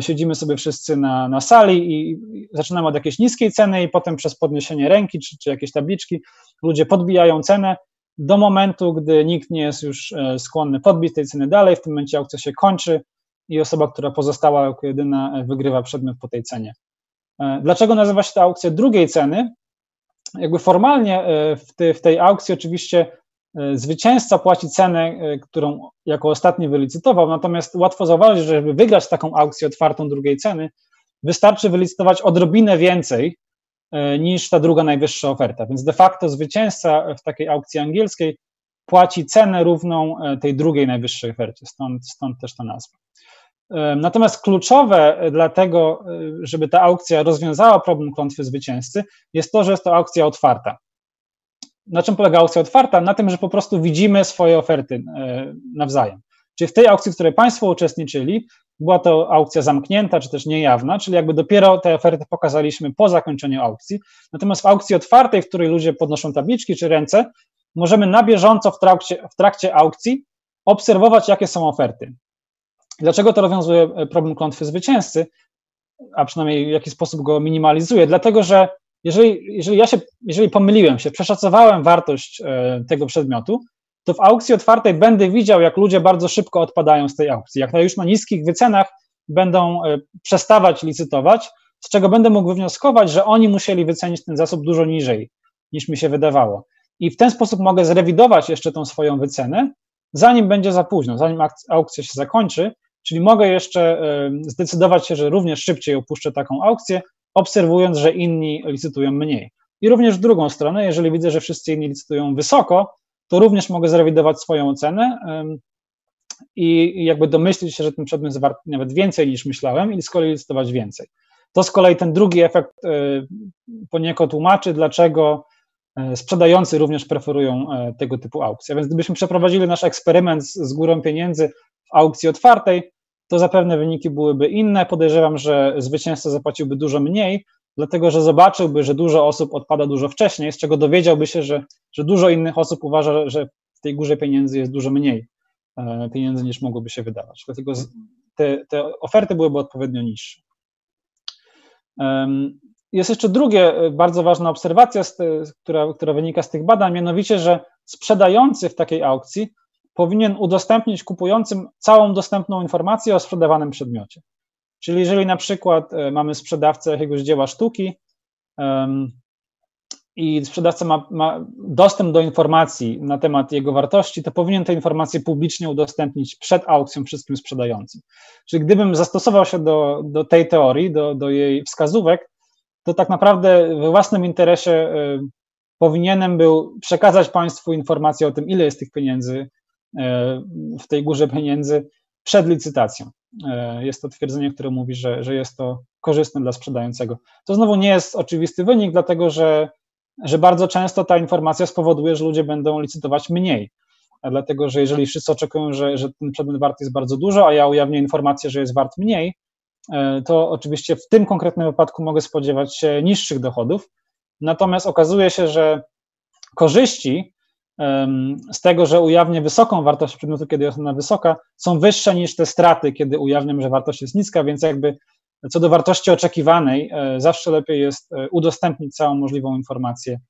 siedzimy sobie wszyscy na, na sali i zaczynamy od jakiejś niskiej ceny i potem przez podniesienie ręki czy, czy jakieś tabliczki ludzie podbijają cenę do momentu, gdy nikt nie jest już e, skłonny podbić tej ceny dalej, w tym momencie aukcja się kończy i osoba, która pozostała jako jedyna e, wygrywa przedmiot po tej cenie. E, dlaczego nazywa się to aukcja drugiej ceny? Jakby formalnie w, tej, w tej aukcji oczywiście zwycięzca płaci cenę, którą jako ostatni wylicytował, natomiast łatwo zauważyć, że żeby wygrać taką aukcję otwartą drugiej ceny, wystarczy wylicytować odrobinę więcej E, niż ta druga najwyższa oferta. Więc de facto zwycięzca w takiej aukcji angielskiej płaci cenę równą e, tej drugiej najwyższej ofercie, stąd, stąd też ta nazwa. E, natomiast kluczowe dla tego, żeby ta aukcja rozwiązała problem klątwy zwycięzcy, jest to, że jest to aukcja otwarta. Na czym polega aukcja otwarta? Na tym, że po prostu widzimy swoje oferty nawzajem. Czyli w tej aukcji, w której Państwo uczestniczyli, była to aukcja zamknięta, czy też niejawna, czyli jakby dopiero te oferty pokazaliśmy po zakończeniu aukcji. Natomiast w aukcji otwartej, w której ludzie podnoszą tabliczki czy ręce, możemy na bieżąco w trakcie, w trakcie aukcji obserwować, jakie są oferty. Dlaczego to rozwiązuje e, problem klątwy zwycięzcy, a przynajmniej w jaki sposób go minimalizuje? Dlatego, że jeżeli, jeżeli ja się, jeżeli pomyliłem się, przeszacowałem wartość e, tego przedmiotu, to w aukcji otwartej będę widział, jak ludzie bardzo szybko odpadają z tej aukcji. Jak na już na niskich wycenach będą e, przestawać licytować, z czego będę mógł wywnioskować, że oni musieli wycenić ten zasób dużo niżej, niż mi się wydawało. I w ten sposób mogę zrewidować jeszcze tą swoją wycenę, zanim będzie za późno, zanim aukcja się zakończy, czyli mogę jeszcze e, zdecydować się, że również szybciej opuszczę taką aukcję, obserwując, że inni licytują mniej. I również w drugą stronę, jeżeli widzę, że wszyscy inni licytują wysoko, to również mogę zrewidować swoją ocenę i jakby domyślić się, że ten przedmiot jest wart nawet więcej niż myślałem i z kolei licytować więcej. To z kolei ten drugi efekt e, poniekąd tłumaczy, dlaczego e, sprzedający również preferują e, tego typu aukcje. Więc gdybyśmy przeprowadzili nasz eksperyment z górą pieniędzy w aukcji otwartej, to zapewne wyniki byłyby inne. Podejrzewam, że zwycięzca zapłaciłby dużo mniej, dlatego że zobaczyłby, że dużo osób odpada dużo wcześniej, z czego dowiedziałby się, że, że dużo innych osób uważa, że w tej górze pieniędzy jest dużo mniej e, pieniędzy niż mogłoby się wydawać. Dlatego te, te oferty byłyby odpowiednio niższe. Jest jeszcze drugie e, bardzo ważna obserwacja, która, która wynika z tych badań, mianowicie, że sprzedający w takiej aukcji powinien udostępnić kupującym całą dostępną informację o sprzedawanym przedmiocie. Czyli jeżeli na przykład e, mamy sprzedawcę jakiegoś dzieła sztuki um, i sprzedawca ma, ma, dostęp do informacji na temat jego wartości, to powinien te informacje publicznie udostępnić przed aukcją wszystkim sprzedającym. Czyli gdybym zastosował się do, do tej teorii, do, do jej wskazówek, to tak naprawdę we własnym interesie y, powinienem był przekazać Państwu informację o tym, ile jest tych pieniędzy w tej górze pieniędzy przed licytacją. E, jest to twierdzenie, które mówi, że, że jest to korzystne dla sprzedającego. To znowu nie jest oczywisty wynik, dlatego że, że bardzo często ta informacja spowoduje, że ludzie będą licytować mniej. Dlatego, że jeżeli wszyscy oczekują, że, że ten przedmiot wart jest bardzo dużo, a ja ujawnię informację, że jest wart mniej, e, to oczywiście w tym konkretnym wypadku mogę spodziewać się niższych dochodów. Natomiast okazuje się, że korzyści z tego, że ujawnię wysoką wartość przedmiotu, kiedy jest ona wysoka, są wyższe niż te straty, kiedy ujawniam, że wartość jest niska, więc jakby co do wartości oczekiwanej, e, zawsze lepiej jest e, udostępnić całą możliwą informację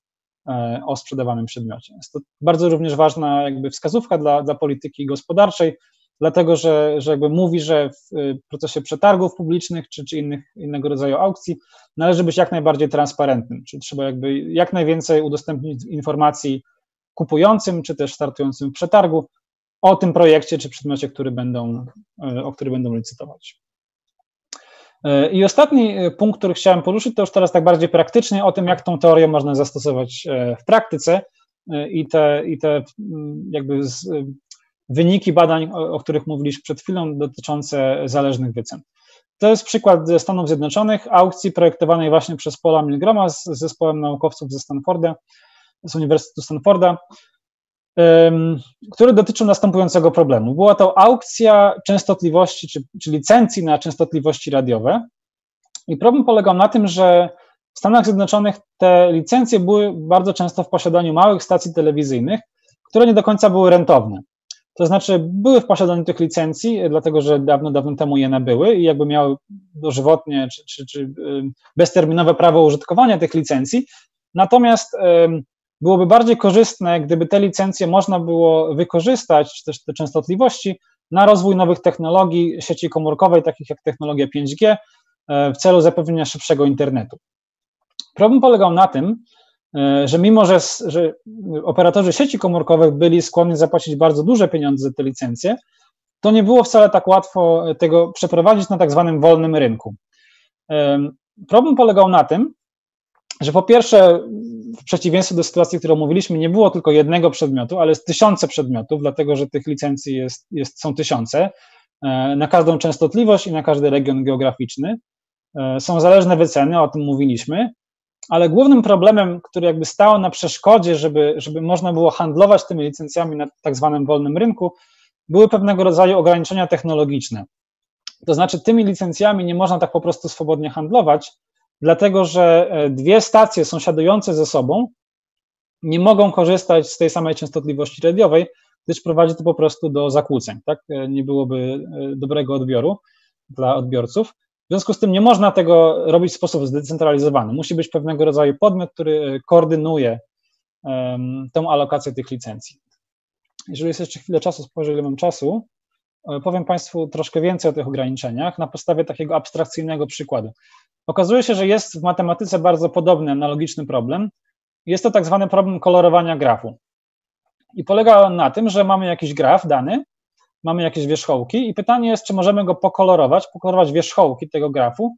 e, o sprzedawanym przedmiocie. Jest to bardzo również ważna jakby wskazówka dla, dla polityki gospodarczej, dlatego że, że jakby mówi, że w procesie przetargów publicznych czy, czy innych, innego rodzaju aukcji należy być jak najbardziej transparentnym, czyli trzeba jakby jak najwięcej udostępnić informacji kupującym, czy też startującym w przetargu o tym projekcie czy przedmiocie, który będą, e, o który będą licytować. E, I ostatni e, punkt, który chciałem poruszyć, to już teraz tak bardziej praktycznie o tym, jak tą teorię można zastosować w praktyce i te, i te jakby z, wyniki badań, o, o których mówiliśmy przed chwilą, dotyczące zależnych wycen. To jest przykład ze Stanów Zjednoczonych, aukcji projektowanej właśnie przez Paula Milgroma z zespołem naukowców ze Stanforda, z Uniwersytetu Stanforda, który dotyczył następującego problemu. Była to aukcja częstotliwości, czy, czy licencji na częstotliwości radiowe. I problem polegał na tym, że w Stanach Zjednoczonych te licencje były bardzo często w posiadaniu małych stacji telewizyjnych, które nie do końca były rentowne. To znaczy, były w posiadaniu tych licencji, dlatego że dawno, dawno temu je nabyły i jakby miały dożywotnie czy, czy, czy bezterminowe prawo użytkowania tych licencji. Natomiast byłoby bardziej korzystne, gdyby te licencje można było wykorzystać, czy też te częstotliwości, na rozwój nowych technologii sieci komórkowej, takich jak technologia 5G, e, w celu zapewnienia szybszego internetu. Problem polegał na tym, e, że mimo, że, że operatorzy sieci komórkowych byli skłonni zapłacić bardzo duże pieniądze za te licencje, to nie było wcale tak łatwo tego przeprowadzić na tak zwanym wolnym rynku. Problem polegał na tym, że po pierwsze, w przeciwieństwie do sytuacji, którą mówiliśmy, nie było tylko jednego przedmiotu, ale jest tysiące przedmiotów, dlatego że tych licencji jest, jest, są tysiące e, na każdą częstotliwość i na każdy region geograficzny. E, są zależne wyceny, o tym mówiliśmy, ale głównym problemem, który jakby stał na przeszkodzie, żeby, żeby można było handlować tymi licencjami na tak zwanym wolnym rynku, były pewnego rodzaju ograniczenia technologiczne. To znaczy, tymi licencjami nie można tak po prostu swobodnie handlować, dlatego że dwie stacje sąsiadujące ze sobą nie mogą korzystać z tej samej częstotliwości radiowej, gdyż prowadzi to po prostu do zakłóceń, tak? Nie byłoby dobrego odbioru dla odbiorców. W związku z tym nie można tego robić w sposób zdecentralizowany. Musi być pewnego rodzaju podmiot, który koordynuje um, tą alokację tych licencji. Jeżeli jest jeszcze chwilę czasu, spojrzę ile mam czasu, e, powiem Państwu troszkę więcej o tych ograniczeniach na podstawie takiego abstrakcyjnego przykładu. Okazuje się, że jest w matematyce bardzo podobny, analogiczny problem. Jest to tak zwany problem kolorowania grafu. I polega on na tym, że mamy jakiś graf dany, mamy jakieś wierzchołki i pytanie jest, czy możemy go pokolorować, pokolorować wierzchołki tego grafu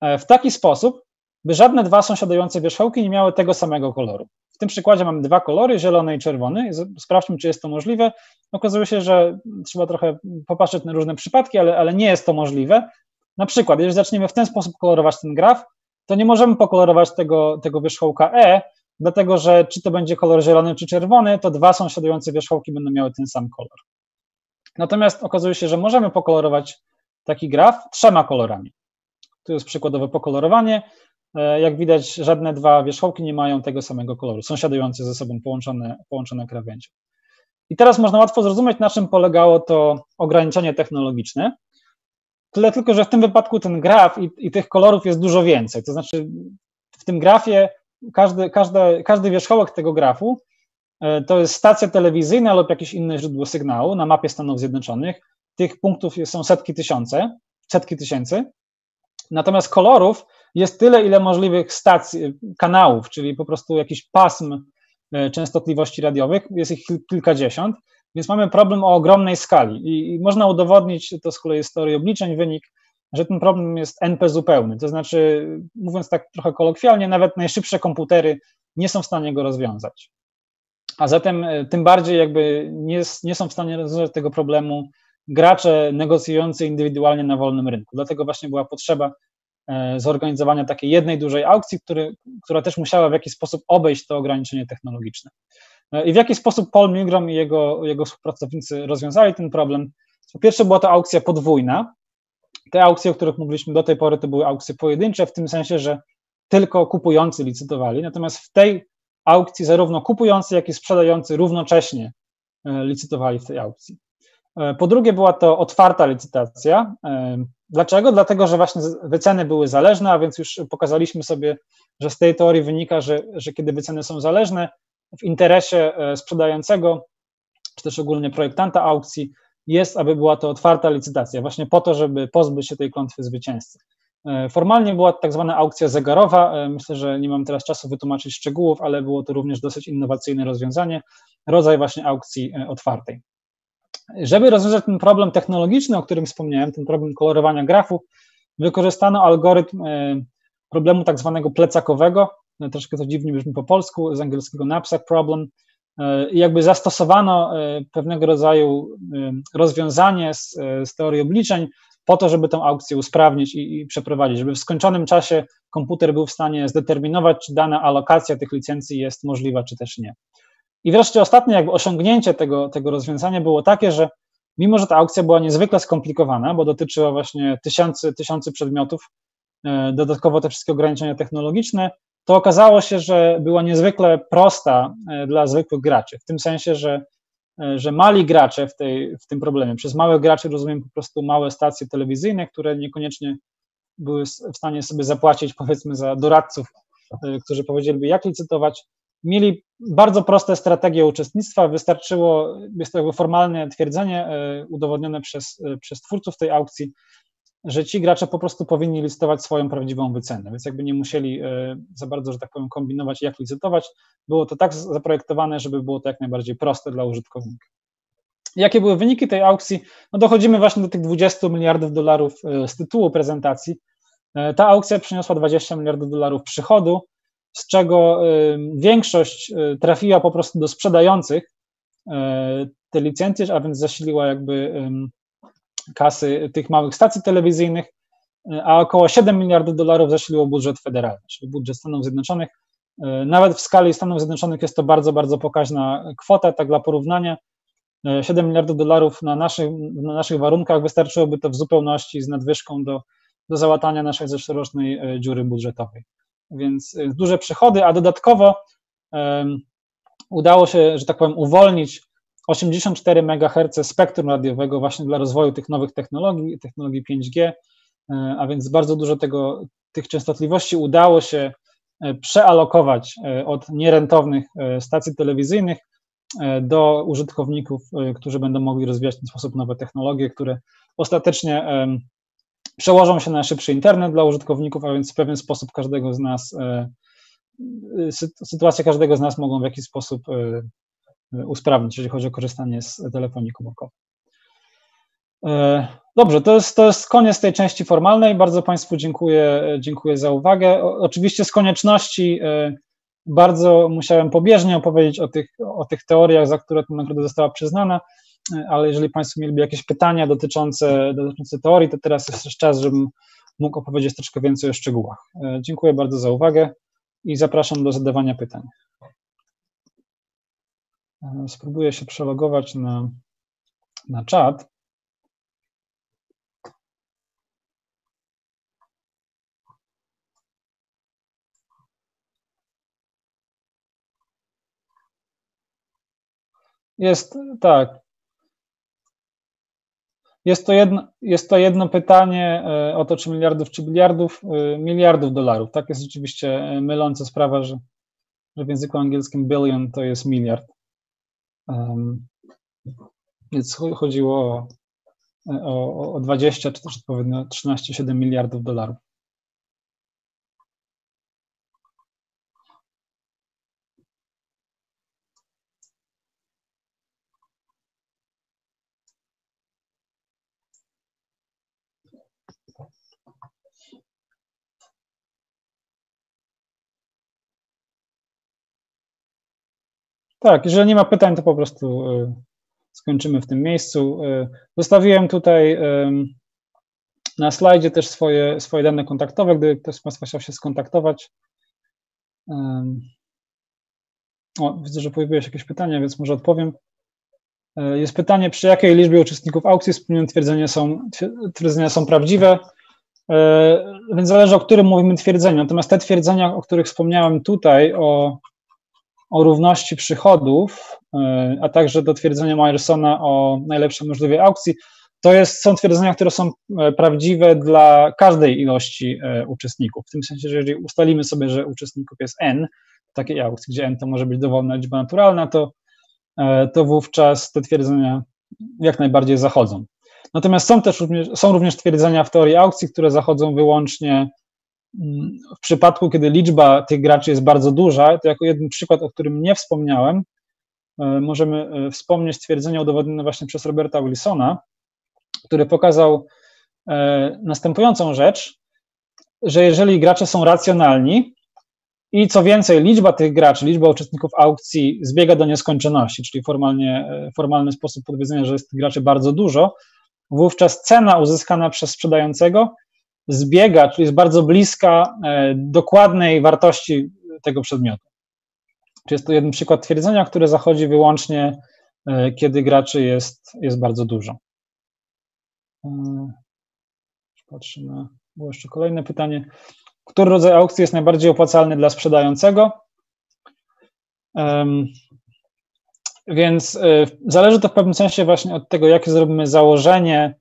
e, w taki sposób, by żadne dwa sąsiadujące wierzchołki nie miały tego samego koloru. W tym przykładzie mamy dwa kolory, zielony i czerwony. Sprawdźmy, czy jest to możliwe. Okazuje się, że trzeba trochę popatrzeć na różne przypadki, ale, ale nie jest to możliwe. Na przykład, jeżeli zaczniemy w ten sposób kolorować ten graf, to nie możemy pokolorować tego, tego wierzchołka E, dlatego że czy to będzie kolor zielony czy czerwony, to dwa sąsiadujące wierzchołki będą miały ten sam kolor. Natomiast okazuje się, że możemy pokolorować taki graf trzema kolorami. Tu jest przykładowe pokolorowanie. E, jak widać, żadne dwa wierzchołki nie mają tego samego koloru, sąsiadujące ze sobą połączone, połączone krawędzie. I teraz można łatwo zrozumieć, na czym polegało to ograniczenie technologiczne. Tyle tylko, że w tym wypadku ten graf i, i tych kolorów jest dużo więcej. To znaczy, w tym grafie każdy, każdy, każdy wierzchołek tego grafu e, to jest stacja telewizyjna lub jakieś inne źródło sygnału na mapie Stanów Zjednoczonych. Tych punktów są setki tysiące, setki tysięcy. Natomiast kolorów jest tyle, ile możliwych stacji, kanałów, czyli po prostu jakiś pasm e, częstotliwości radiowych, jest ich kilkadziesiąt, więc mamy problem o ogromnej skali i, i można udowodnić, to z kolei z teorii obliczeń wynik, że ten problem jest NP zupełny, to znaczy, mówiąc tak trochę kolokwialnie, nawet najszybsze komputery nie są w stanie go rozwiązać. A zatem e, tym bardziej jakby nie, nie są w stanie rozwiązać tego problemu gracze negocjujący indywidualnie na wolnym rynku. Dlatego właśnie była potrzeba e, zorganizowania takiej jednej dużej aukcji, który, która też musiała w jakiś sposób obejść to ograniczenie technologiczne. E, I w jaki sposób Paul Milgrom i jego, jego współpracownicy rozwiązali ten problem? Po pierwsze była to aukcja podwójna. Te aukcje, o których mówiliśmy do tej pory, to były aukcje pojedyncze, w tym sensie, że tylko kupujący licytowali. Natomiast w tej aukcji zarówno kupujący, jak i sprzedający równocześnie e, licytowali w tej aukcji. E, po drugie, była to otwarta licytacja. Dlaczego? Dlatego, że właśnie wyceny były zależne, a więc już pokazaliśmy sobie, że z tej teorii wynika, że, że kiedy wyceny są zależne, w interesie e, sprzedającego, czy też ogólnie projektanta aukcji, jest, aby była to otwarta licytacja, właśnie po to, żeby pozbyć się tej klątwy zwycięzcy. Formalnie była to tak zwana aukcja zegarowa. Myślę, że nie mam teraz czasu wytłumaczyć szczegółów, ale było to również dosyć innowacyjne rozwiązanie, rodzaj właśnie aukcji otwartej. Żeby rozwiązać ten problem technologiczny, o którym wspomniałem, ten problem kolorowania grafu, wykorzystano algorytm e, problemu tak zwanego plecakowego, troszkę to dziwnie brzmi po polsku, z angielskiego knapsack problem, e, i jakby zastosowano e, pewnego rodzaju rozwiązanie z, z teorii obliczeń po to, żeby tę aukcję usprawnić i, i, przeprowadzić, żeby w skończonym czasie komputer był w stanie zdeterminować, czy dana alokacja tych licencji jest możliwa, czy też nie. I wreszcie ostatnie jakby osiągnięcie tego, tego rozwiązania było takie, że mimo, że ta aukcja była niezwykle skomplikowana, bo dotyczyła właśnie tysięcy, tysięcy przedmiotów, e, dodatkowo te wszystkie ograniczenia technologiczne, to okazało się, że była niezwykle prosta e, dla zwykłych graczy, w tym sensie, że, e, że mali gracze w, tej, w tym problemie, przez małych graczy rozumiem po prostu małe stacje telewizyjne, które niekoniecznie były w stanie sobie zapłacić powiedzmy za doradców, którzy powiedzieliby jak licytować, mieli bardzo proste strategie uczestnictwa. Wystarczyło, jest to jakby formalne twierdzenie e, udowodnione przez, e, przez twórców tej aukcji, że ci gracze po prostu powinni licytować swoją prawdziwą wycenę, więc jakby nie musieli e, za bardzo, że tak powiem, kombinować, jak licytować. Było to tak zaprojektowane, żeby było to jak najbardziej proste dla użytkownika. Jakie były wyniki tej aukcji? No dochodzimy właśnie do tych 20 miliardów dolarów z tytułu prezentacji. Ta aukcja przyniosła 20 miliardów dolarów przychodu, z czego większość trafiła po prostu do sprzedających te licencje, a więc zasiliła jakby kasy tych małych stacji telewizyjnych, a około 7 miliardów dolarów zasiliło budżet federalny, czyli budżet Stanów Zjednoczonych. Nawet w skali Stanów Zjednoczonych jest to bardzo, bardzo pokaźna kwota, tak dla porównania. 7 miliardów dolarów na naszych, na naszych warunkach wystarczyłoby to w zupełności z nadwyżką do, do załatania naszej zeszłorocznej dziury budżetowej. Więc duże przychody, a dodatkowo um, udało się, że tak powiem, uwolnić 84 MHz spektrum radiowego właśnie dla rozwoju tych nowych technologii, technologii 5G, e, a więc bardzo dużo tego, tych częstotliwości udało się e, przealokować e, od nierentownych stacji telewizyjnych do użytkowników, którzy będą mogli rozwijać w ten sposób nowe technologie, które ostatecznie przełożą się na szybszy internet dla użytkowników, a więc w pewien sposób każdego z nas, sytuację każdego z nas mogą w jakiś sposób usprawnić, jeżeli chodzi o korzystanie z telefonii komórkowej. E, dobrze, to jest, to jest koniec tej części formalnej. Bardzo Państwu dziękuję, dziękuję za uwagę. oczywiście z konieczności e, bardzo musiałem pobieżnie opowiedzieć o tych, o tych teoriach, za które ta nagroda została przyznana, e, ale jeżeli Państwo mieliby jakieś pytania dotyczące, dotyczące teorii, to teraz jest też czas, żebym mógł opowiedzieć troszkę więcej o szczegółach. Dziękuję bardzo za uwagę i zapraszam do zadawania pytań. E, spróbuję się przelogować na, na czat. Jest tak. Jest to, jedno, jest to jedno pytanie e, o to, czy miliardów, czy biliardów, e, miliardów dolarów. Tak jest rzeczywiście myląca sprawa, że, że w języku angielskim billion to jest miliard. Więc chodziło o, o, o 20 czy też odpowiednio 13,7 miliardów dolarów. Tak, jeżeli nie ma pytań, to po prostu e, skończymy w tym miejscu. E, zostawiłem tutaj na slajdzie też swoje, swoje dane kontaktowe, gdyby ktoś z Państwa chciał się skontaktować. O, widzę, że pojawiły się jakieś pytania, więc może odpowiem. E, jest pytanie, przy jakiej liczbie uczestników aukcji wspomniane twierdzenia są, twierdzenia są prawdziwe. Więc zależy, o którym mówimy twierdzeniu. Natomiast te twierdzenia, o których wspomniałem tutaj, o o równości przychodów, e, a także do twierdzenia Myersona o najlepszej możliwej aukcji, to jest, są twierdzenia, które są e, prawdziwe dla każdej ilości e, uczestników. W tym sensie, że jeżeli ustalimy sobie, że uczestników jest n, takiej aukcji, gdzie n to może być dowolna liczba naturalna, to, to wówczas te twierdzenia jak najbardziej zachodzą. Natomiast są też również, są również twierdzenia w teorii aukcji, które zachodzą wyłącznie w przypadku, kiedy liczba tych graczy jest bardzo duża, to jako jeden przykład, o którym nie wspomniałem, e, możemy e, wspomnieć stwierdzenie udowodnione właśnie przez Roberta Wilsona, który pokazał e, następującą rzecz, że jeżeli gracze są racjonalni i co więcej, liczba tych graczy, liczba uczestników aukcji zbiega do nieskończoności, czyli formalnie, formalny sposób powiedzenia, że jest graczy bardzo dużo, wówczas cena uzyskana przez sprzedającego zbiega, czyli jest bardzo bliska e, dokładnej wartości tego przedmiotu. Czy jest to jeden przykład twierdzenia, które zachodzi wyłącznie, e, kiedy graczy jest, jest bardzo dużo. E, patrzę na. Było jeszcze kolejne pytanie. Który rodzaj aukcji jest najbardziej opłacalny dla sprzedającego? Więc zależy to w pewnym sensie właśnie od tego, jakie zrobimy założenie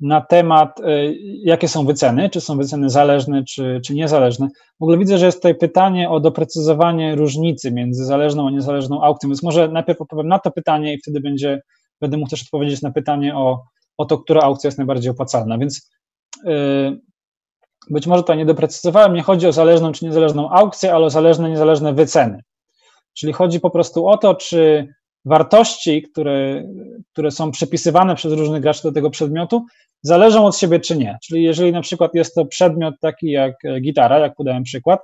na temat, y, jakie są wyceny, czy są wyceny zależne, czy, czy niezależne. W ogóle widzę, że jest tutaj pytanie o doprecyzowanie różnicy między zależną a niezależną aukcją, więc może najpierw odpowiem na to pytanie i wtedy będzie, będę mógł też odpowiedzieć na pytanie o, o to, która aukcja jest najbardziej opłacalna. Więc yy, być może to nie doprecyzowałem, nie chodzi o zależną czy niezależną aukcję, ale o zależne, niezależne wyceny. Czyli chodzi po prostu o to, czy wartości, które, które są przypisywane przez różnych graczy do tego przedmiotu, zależą od siebie czy nie. Czyli jeżeli na przykład jest to przedmiot taki jak e, gitara, jak podałem przykład,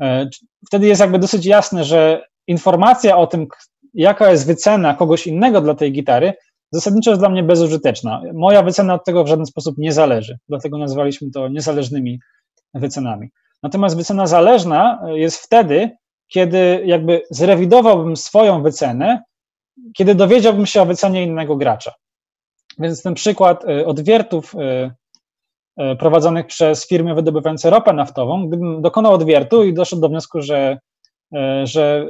e, wtedy jest jakby dosyć jasne, że informacja o tym, jaka jest wycena kogoś innego dla tej gitary, zasadniczo jest dla mnie bezużyteczna. Moja wycena od tego w żaden sposób nie zależy, dlatego nazwaliśmy to niezależnymi wycenami. Natomiast wycena zależna jest wtedy, kiedy jakby zrewidowałbym swoją wycenę kiedy dowiedziałbym się o wycenie innego gracza. Więc ten przykład odwiertów prowadzonych przez firmy wydobywające ropę naftową, gdybym dokonał odwiertu i doszedł do wniosku, że, że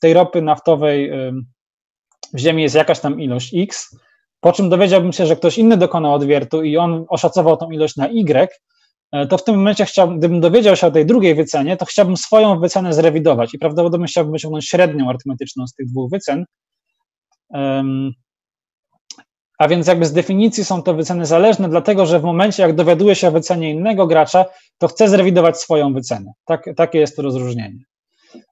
tej ropy naftowej w Ziemi jest jakaś tam ilość X, po czym dowiedziałbym się, że ktoś inny dokonał odwiertu i on oszacował tą ilość na Y, to w tym momencie chciałbym, gdybym dowiedział się o tej drugiej wycenie, to chciałbym swoją wycenę zrewidować i prawdopodobnie chciałbym wyciągnąć średnią arytmetyczną z tych dwóch wycen. A więc jakby z definicji są to wyceny zależne, dlatego że w momencie, jak dowiaduję się o wycenie innego gracza, to chcę zrewidować swoją wycenę. Tak, takie jest to rozróżnienie.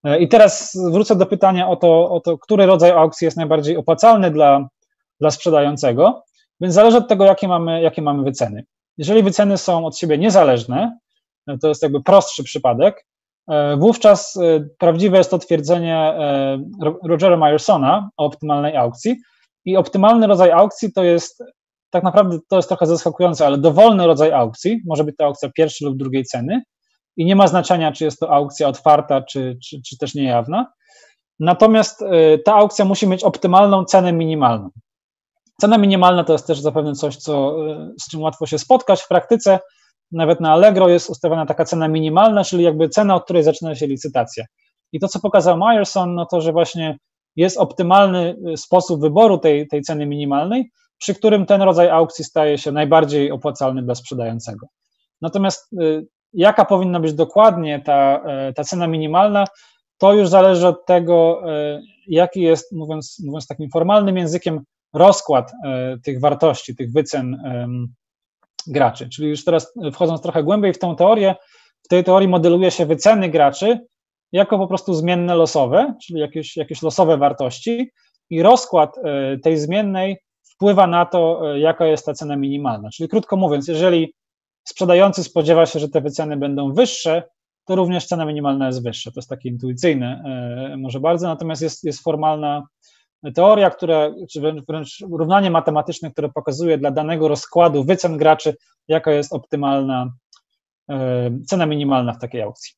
E, I teraz wrócę do pytania o to, o to, który rodzaj aukcji jest najbardziej opłacalny dla, dla sprzedającego, więc zależy od tego, jakie mamy, jakie mamy wyceny. Jeżeli wyceny są od siebie niezależne, e, to jest jakby prostszy przypadek, wówczas prawdziwe jest to twierdzenie Rogera Myersona o optymalnej aukcji i optymalny rodzaj aukcji to jest tak naprawdę to jest trochę zaskakujące, ale dowolny rodzaj aukcji, może być to aukcja pierwszej lub drugiej ceny, i nie ma znaczenia, czy jest to aukcja otwarta, czy, czy, czy też niejawna. Natomiast ta aukcja musi mieć optymalną cenę minimalną. Cena minimalna to jest też zapewne coś, co, z czym łatwo się spotkać w praktyce. Nawet na Allegro jest ustawiona taka cena minimalna, czyli jakby cena, od której zaczyna się licytacja. I to, co pokazał Myerson, no to, że właśnie jest optymalny y, sposób wyboru tej, tej ceny minimalnej, przy którym ten rodzaj aukcji staje się najbardziej opłacalny dla sprzedającego. Natomiast jaka powinna być dokładnie ta, e, ta cena minimalna, to już zależy od tego, jaki jest, mówiąc, mówiąc takim formalnym językiem, rozkład tych wartości, tych wycen graczy. Czyli już teraz wchodząc trochę głębiej w tę teorię, w tej teorii modeluje się wyceny graczy jako po prostu zmienne losowe, czyli jakieś, jakieś losowe wartości i rozkład tej zmiennej wpływa na to, jaka jest ta cena minimalna. Czyli krótko mówiąc, jeżeli sprzedający spodziewa się, że te wyceny będą wyższe, to również cena minimalna jest wyższa. To jest takie intuicyjne e, może bardzo, natomiast jest, jest formalna teoria, która, czy wręcz, równanie matematyczne, które pokazuje dla danego rozkładu wycen graczy, jaka jest optymalna e, cena minimalna w takiej aukcji.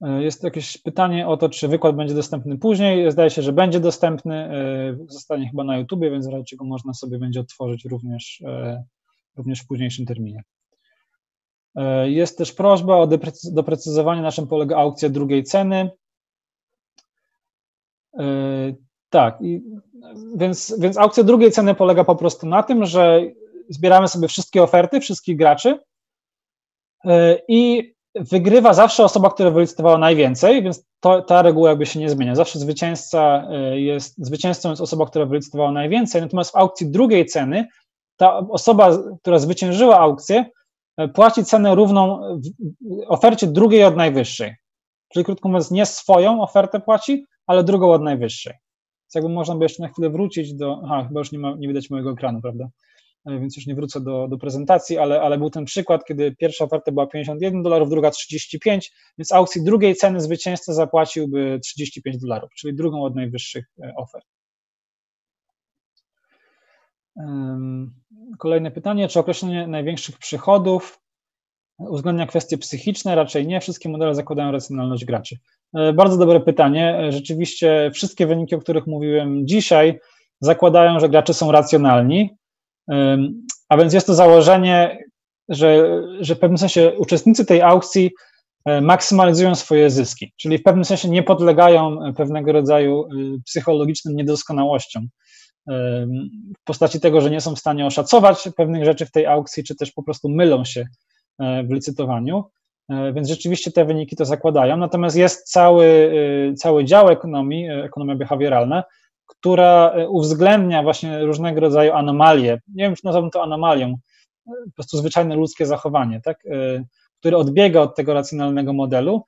E, jest jakieś pytanie o to, czy wykład będzie dostępny później. Zdaje się, że będzie dostępny. Zostanie chyba na YouTubie, więc w razie czego można sobie będzie otworzyć również również w późniejszym terminie. E, jest też prośba o doprecyzowanie, na czym polega aukcja drugiej ceny. E, tak, więc, więc aukcja drugiej ceny polega po prostu na tym, że zbieramy sobie wszystkie oferty wszystkich graczy e, i wygrywa zawsze osoba, która wylicytowała najwięcej, więc to, ta reguła jakby się nie zmienia. Zawsze zwycięzca jest, zwycięzcą jest osoba, która wylicytowała najwięcej, natomiast w aukcji drugiej ceny ta osoba, która zwyciężyła aukcję, e, płaci cenę równą ofercie drugiej od najwyższej. Czyli krótko mówiąc, nie swoją ofertę płaci, ale drugą od najwyższej. Więc jakby można by jeszcze na chwilę wrócić do. Aha, chyba już nie, ma, nie widać mojego ekranu, prawda? E, więc już nie wrócę do, do prezentacji, ale, ale był ten przykład, kiedy pierwsza oferta była 51 dolarów, druga 35, więc aukcji drugiej ceny zwycięzca zapłaciłby 35 dolarów, czyli drugą od najwyższych e, ofert. Kolejne pytanie, czy określenie największych przychodów uwzględnia kwestie psychiczne? Raczej nie. Wszystkie modele zakładają racjonalność graczy. E, bardzo dobre pytanie. E, rzeczywiście wszystkie wyniki, o których mówiłem dzisiaj, zakładają, że gracze są racjonalni, a więc jest to założenie, że, że w pewnym sensie uczestnicy tej aukcji e, maksymalizują swoje zyski, czyli w pewnym sensie nie podlegają pewnego rodzaju psychologicznym niedoskonałościom w postaci tego, że nie są w stanie oszacować pewnych rzeczy w tej aukcji, czy też po prostu mylą się e, w licytowaniu. E, więc rzeczywiście te wyniki to zakładają. Natomiast jest cały, e, cały dział ekonomii, ekonomia behawioralna, która uwzględnia właśnie różnego rodzaju anomalie. Nie wiem, czy nazwałbym to anomalią, po prostu zwyczajne ludzkie zachowanie, tak? które odbiega od tego racjonalnego modelu.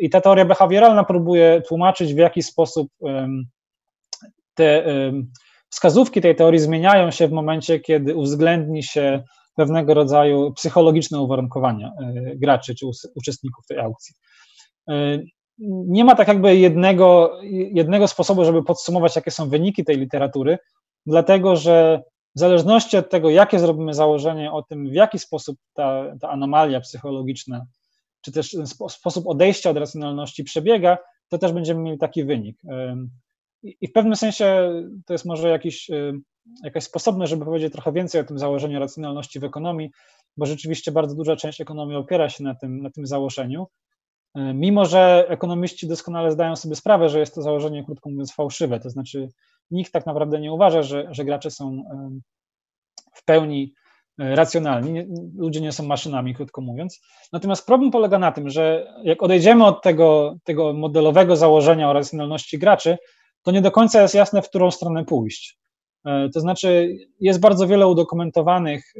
I ta teoria behawioralna próbuje tłumaczyć, w jaki sposób te wskazówki tej teorii zmieniają się w momencie, kiedy uwzględni się pewnego rodzaju psychologiczne uwarunkowania e, graczy czy uczestników tej aukcji. E, nie ma tak jakby jednego, jednego sposobu, żeby podsumować, jakie są wyniki tej literatury, dlatego że w zależności od tego, jakie zrobimy założenie o tym, w jaki sposób ta, ta anomalia psychologiczna, czy też sposób odejścia od racjonalności przebiega, to też będziemy mieli taki wynik. I w pewnym sensie to jest może jakiś, jakaś sposobność, żeby powiedzieć trochę więcej o tym założeniu racjonalności w ekonomii, bo rzeczywiście bardzo duża część ekonomii opiera się na tym, na tym założeniu. Mimo, że ekonomiści doskonale zdają sobie sprawę, że jest to założenie, krótko mówiąc, fałszywe, to znaczy nikt tak naprawdę nie uważa, że, że gracze są w pełni racjonalni, ludzie nie są maszynami, krótko mówiąc. Natomiast problem polega na tym, że jak odejdziemy od tego, tego modelowego założenia o racjonalności graczy, to nie do końca jest jasne, w którą stronę pójść. E, to znaczy, jest bardzo wiele udokumentowanych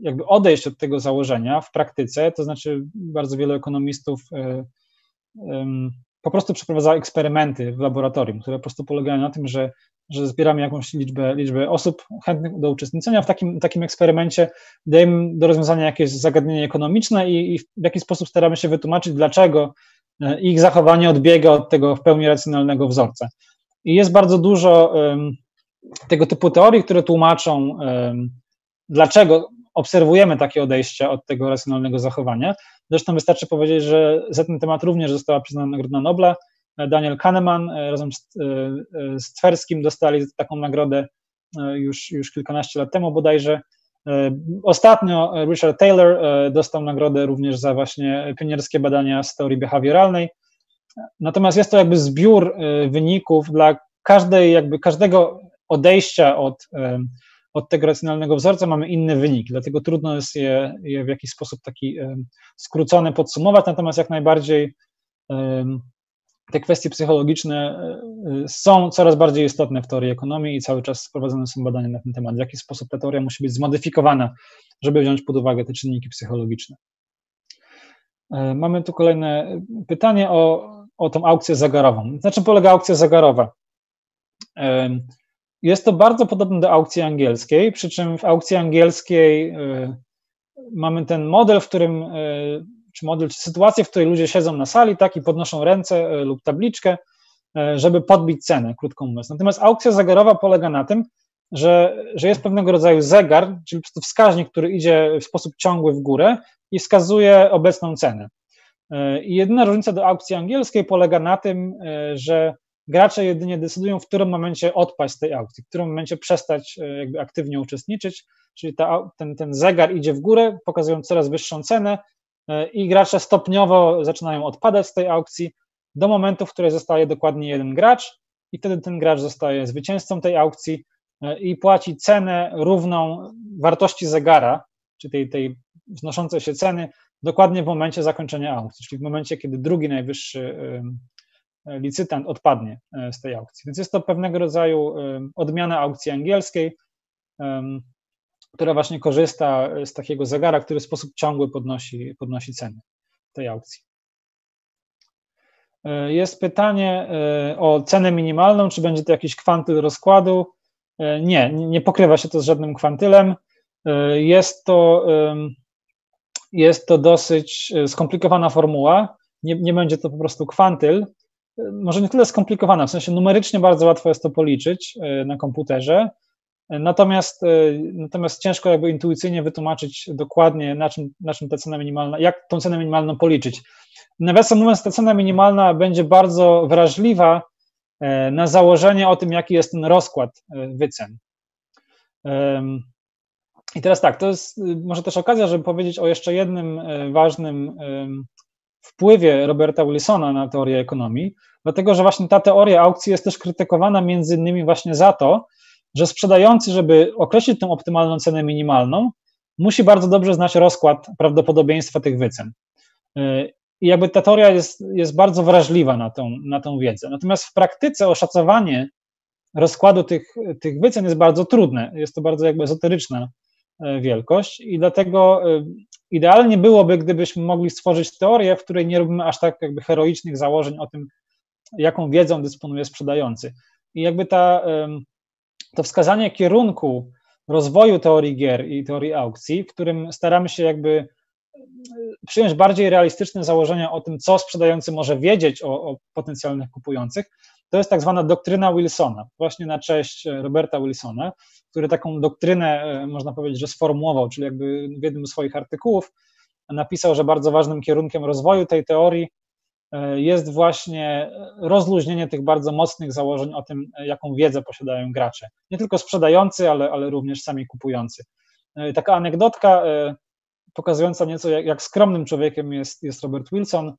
jakby odejść od tego założenia w praktyce, to znaczy bardzo wielu ekonomistów e, po prostu przeprowadza eksperymenty w laboratorium, które po prostu polegają na tym, że, że zbieramy jakąś liczbę, liczbę osób chętnych do uczestniczenia w takim, takim eksperymencie, dajemy do rozwiązania jakieś zagadnienie ekonomiczne i, i w jaki sposób staramy się wytłumaczyć, dlaczego e, ich zachowanie odbiega od tego w pełni racjonalnego wzorca. I jest bardzo dużo um, tego typu teorii, które tłumaczą, um, dlaczego obserwujemy takie odejścia od tego racjonalnego zachowania. Zresztą wystarczy powiedzieć, że za ten temat również została przyznana Nagroda Nobla. Daniel Kahneman e, razem z, e, e, z Tverskim dostali taką nagrodę już, już kilkanaście lat temu bodajże. Ostatnio Richard Taylor dostał nagrodę również za właśnie pionierskie badania z teorii behawioralnej. Natomiast jest to jakby zbiór wyników dla każdej, jakby każdego odejścia od od tego racjonalnego wzorca mamy inny wynik, dlatego trudno jest je, je w jakiś sposób taki skrócony podsumować, natomiast jak najbardziej te kwestie psychologiczne e, są coraz bardziej istotne w teorii ekonomii i cały czas prowadzone są badania na ten temat, w jaki sposób ta teoria musi być zmodyfikowana, żeby wziąć pod uwagę te czynniki psychologiczne. E, mamy tu kolejne pytanie o, o tą aukcję zegarową. Na czym polega aukcja zegarowa? Jest to bardzo podobne do aukcji angielskiej, przy czym w aukcji angielskiej y, mamy ten model, w którym, y, czy model, czy sytuację, w której ludzie siedzą na sali, tak, i podnoszą ręce y, lub tabliczkę, żeby podbić cenę, krótko mówiąc. Natomiast aukcja zegarowa polega na tym, że, że jest pewnego rodzaju zegar, czyli po prostu wskaźnik, który idzie w sposób ciągły w górę i wskazuje obecną cenę. I jedyna różnica do aukcji angielskiej polega na tym, że gracze jedynie decydują, w którym momencie odpaść z tej aukcji, w którym momencie przestać e, jakby aktywnie uczestniczyć, czyli ta, ten, ten zegar idzie w górę, pokazując coraz wyższą cenę e, i gracze stopniowo zaczynają odpadać z tej aukcji do momentu, w którym zostaje dokładnie jeden gracz i wtedy ten gracz zostaje zwycięzcą tej aukcji e, i płaci cenę równą wartości zegara, czy tej, tej wznoszącej się ceny, dokładnie w momencie zakończenia aukcji, czyli w momencie, kiedy drugi najwyższy licytant odpadnie e, z tej aukcji. Więc jest to pewnego rodzaju e, odmiana aukcji angielskiej, która właśnie korzysta z takiego zegara, który w sposób ciągły podnosi, podnosi ceny tej aukcji. E, jest pytanie o cenę minimalną, czy będzie to jakiś kwantyl rozkładu. Nie, nie pokrywa się to z żadnym kwantylem. Jest to, jest to dosyć skomplikowana formuła. Nie, nie będzie to po prostu kwantyl, może nie tyle skomplikowana, w sensie numerycznie bardzo łatwo jest to policzyć e, na komputerze, natomiast, e, natomiast ciężko jakby intuicyjnie wytłumaczyć dokładnie, na czym, na czym ta cena minimalna, jak tą cenę minimalną policzyć. Nawiasem mówiąc, ta cena minimalna będzie bardzo wrażliwa e, na założenie o tym, jaki jest ten rozkład wycen. I teraz tak, to jest może też okazja, żeby powiedzieć o jeszcze jednym ważnym wpływie Roberta Wilsona na teorię ekonomii, dlatego że właśnie ta teoria aukcji jest też krytykowana między innymi właśnie za to, że sprzedający, żeby określić tę optymalną cenę minimalną, musi bardzo dobrze znać rozkład prawdopodobieństwa tych wycen. I jakby ta teoria jest, jest bardzo wrażliwa na tą, na tą wiedzę. Natomiast w praktyce oszacowanie rozkładu tych, tych wycen jest bardzo trudne. Jest to bardzo jakby ezoteryczna e, wielkość i dlatego e, idealnie byłoby, gdybyśmy mogli stworzyć teorię, w której nie robimy aż tak jakby heroicznych założeń o tym, jaką wiedzą dysponuje sprzedający. I jakby ta, to wskazanie kierunku rozwoju teorii gier i teorii aukcji, w którym staramy się jakby przyjąć bardziej realistyczne założenia o tym, co sprzedający może wiedzieć o, o potencjalnych kupujących, to jest tak zwana doktryna Wilsona, właśnie na cześć Roberta Wilsona, który taką doktrynę, e, można powiedzieć, że sformułował, czyli jakby w jednym z swoich artykułów napisał, że bardzo ważnym kierunkiem rozwoju tej teorii jest właśnie rozluźnienie tych bardzo mocnych założeń o tym, jaką wiedzę posiadają gracze. Nie tylko sprzedający, ale, ale również sami kupujący. Taka anegdotka pokazująca nieco, jak, jak skromnym człowiekiem jest, jest Robert Wilson.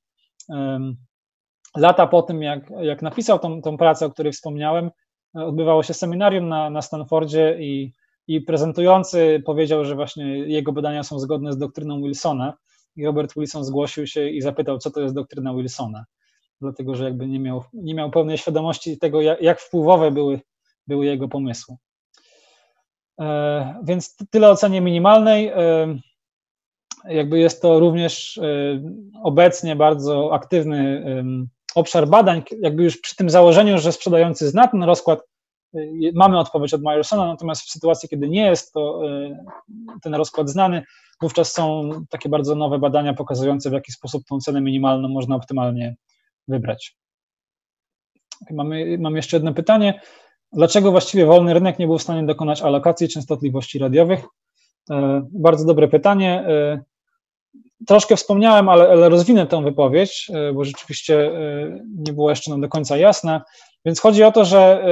Lata po tym, jak, jak napisał tą, tą pracę, o której wspomniałem, odbywało się seminarium na, na Stanfordzie i, i prezentujący powiedział, że właśnie jego badania są zgodne z doktryną Wilsona i Robert Wilson zgłosił się i zapytał, co to jest doktryna Wilsona, dlatego że jakby nie miał, nie miał pełnej świadomości tego, jak, jak wpływowe były, były jego pomysły. E, więc tyle o cenie minimalnej. E, jakby jest to również e, obecnie bardzo aktywny obszar badań, jakby już przy tym założeniu, że sprzedający zna ten rozkład, mamy odpowiedź od Myersona, natomiast w sytuacji, kiedy nie jest to y, ten rozkład znany, wówczas są takie bardzo nowe badania pokazujące, w jaki sposób tą cenę minimalną można optymalnie wybrać. Mamy, mam jeszcze jedno pytanie. Dlaczego właściwie wolny rynek nie był w stanie dokonać alokacji częstotliwości radiowych? E, bardzo dobre pytanie. E, Troszkę wspomniałem, ale, ale rozwinę tę wypowiedź, e, bo rzeczywiście nie było jeszcze nam do końca jasne. Więc chodzi o to, że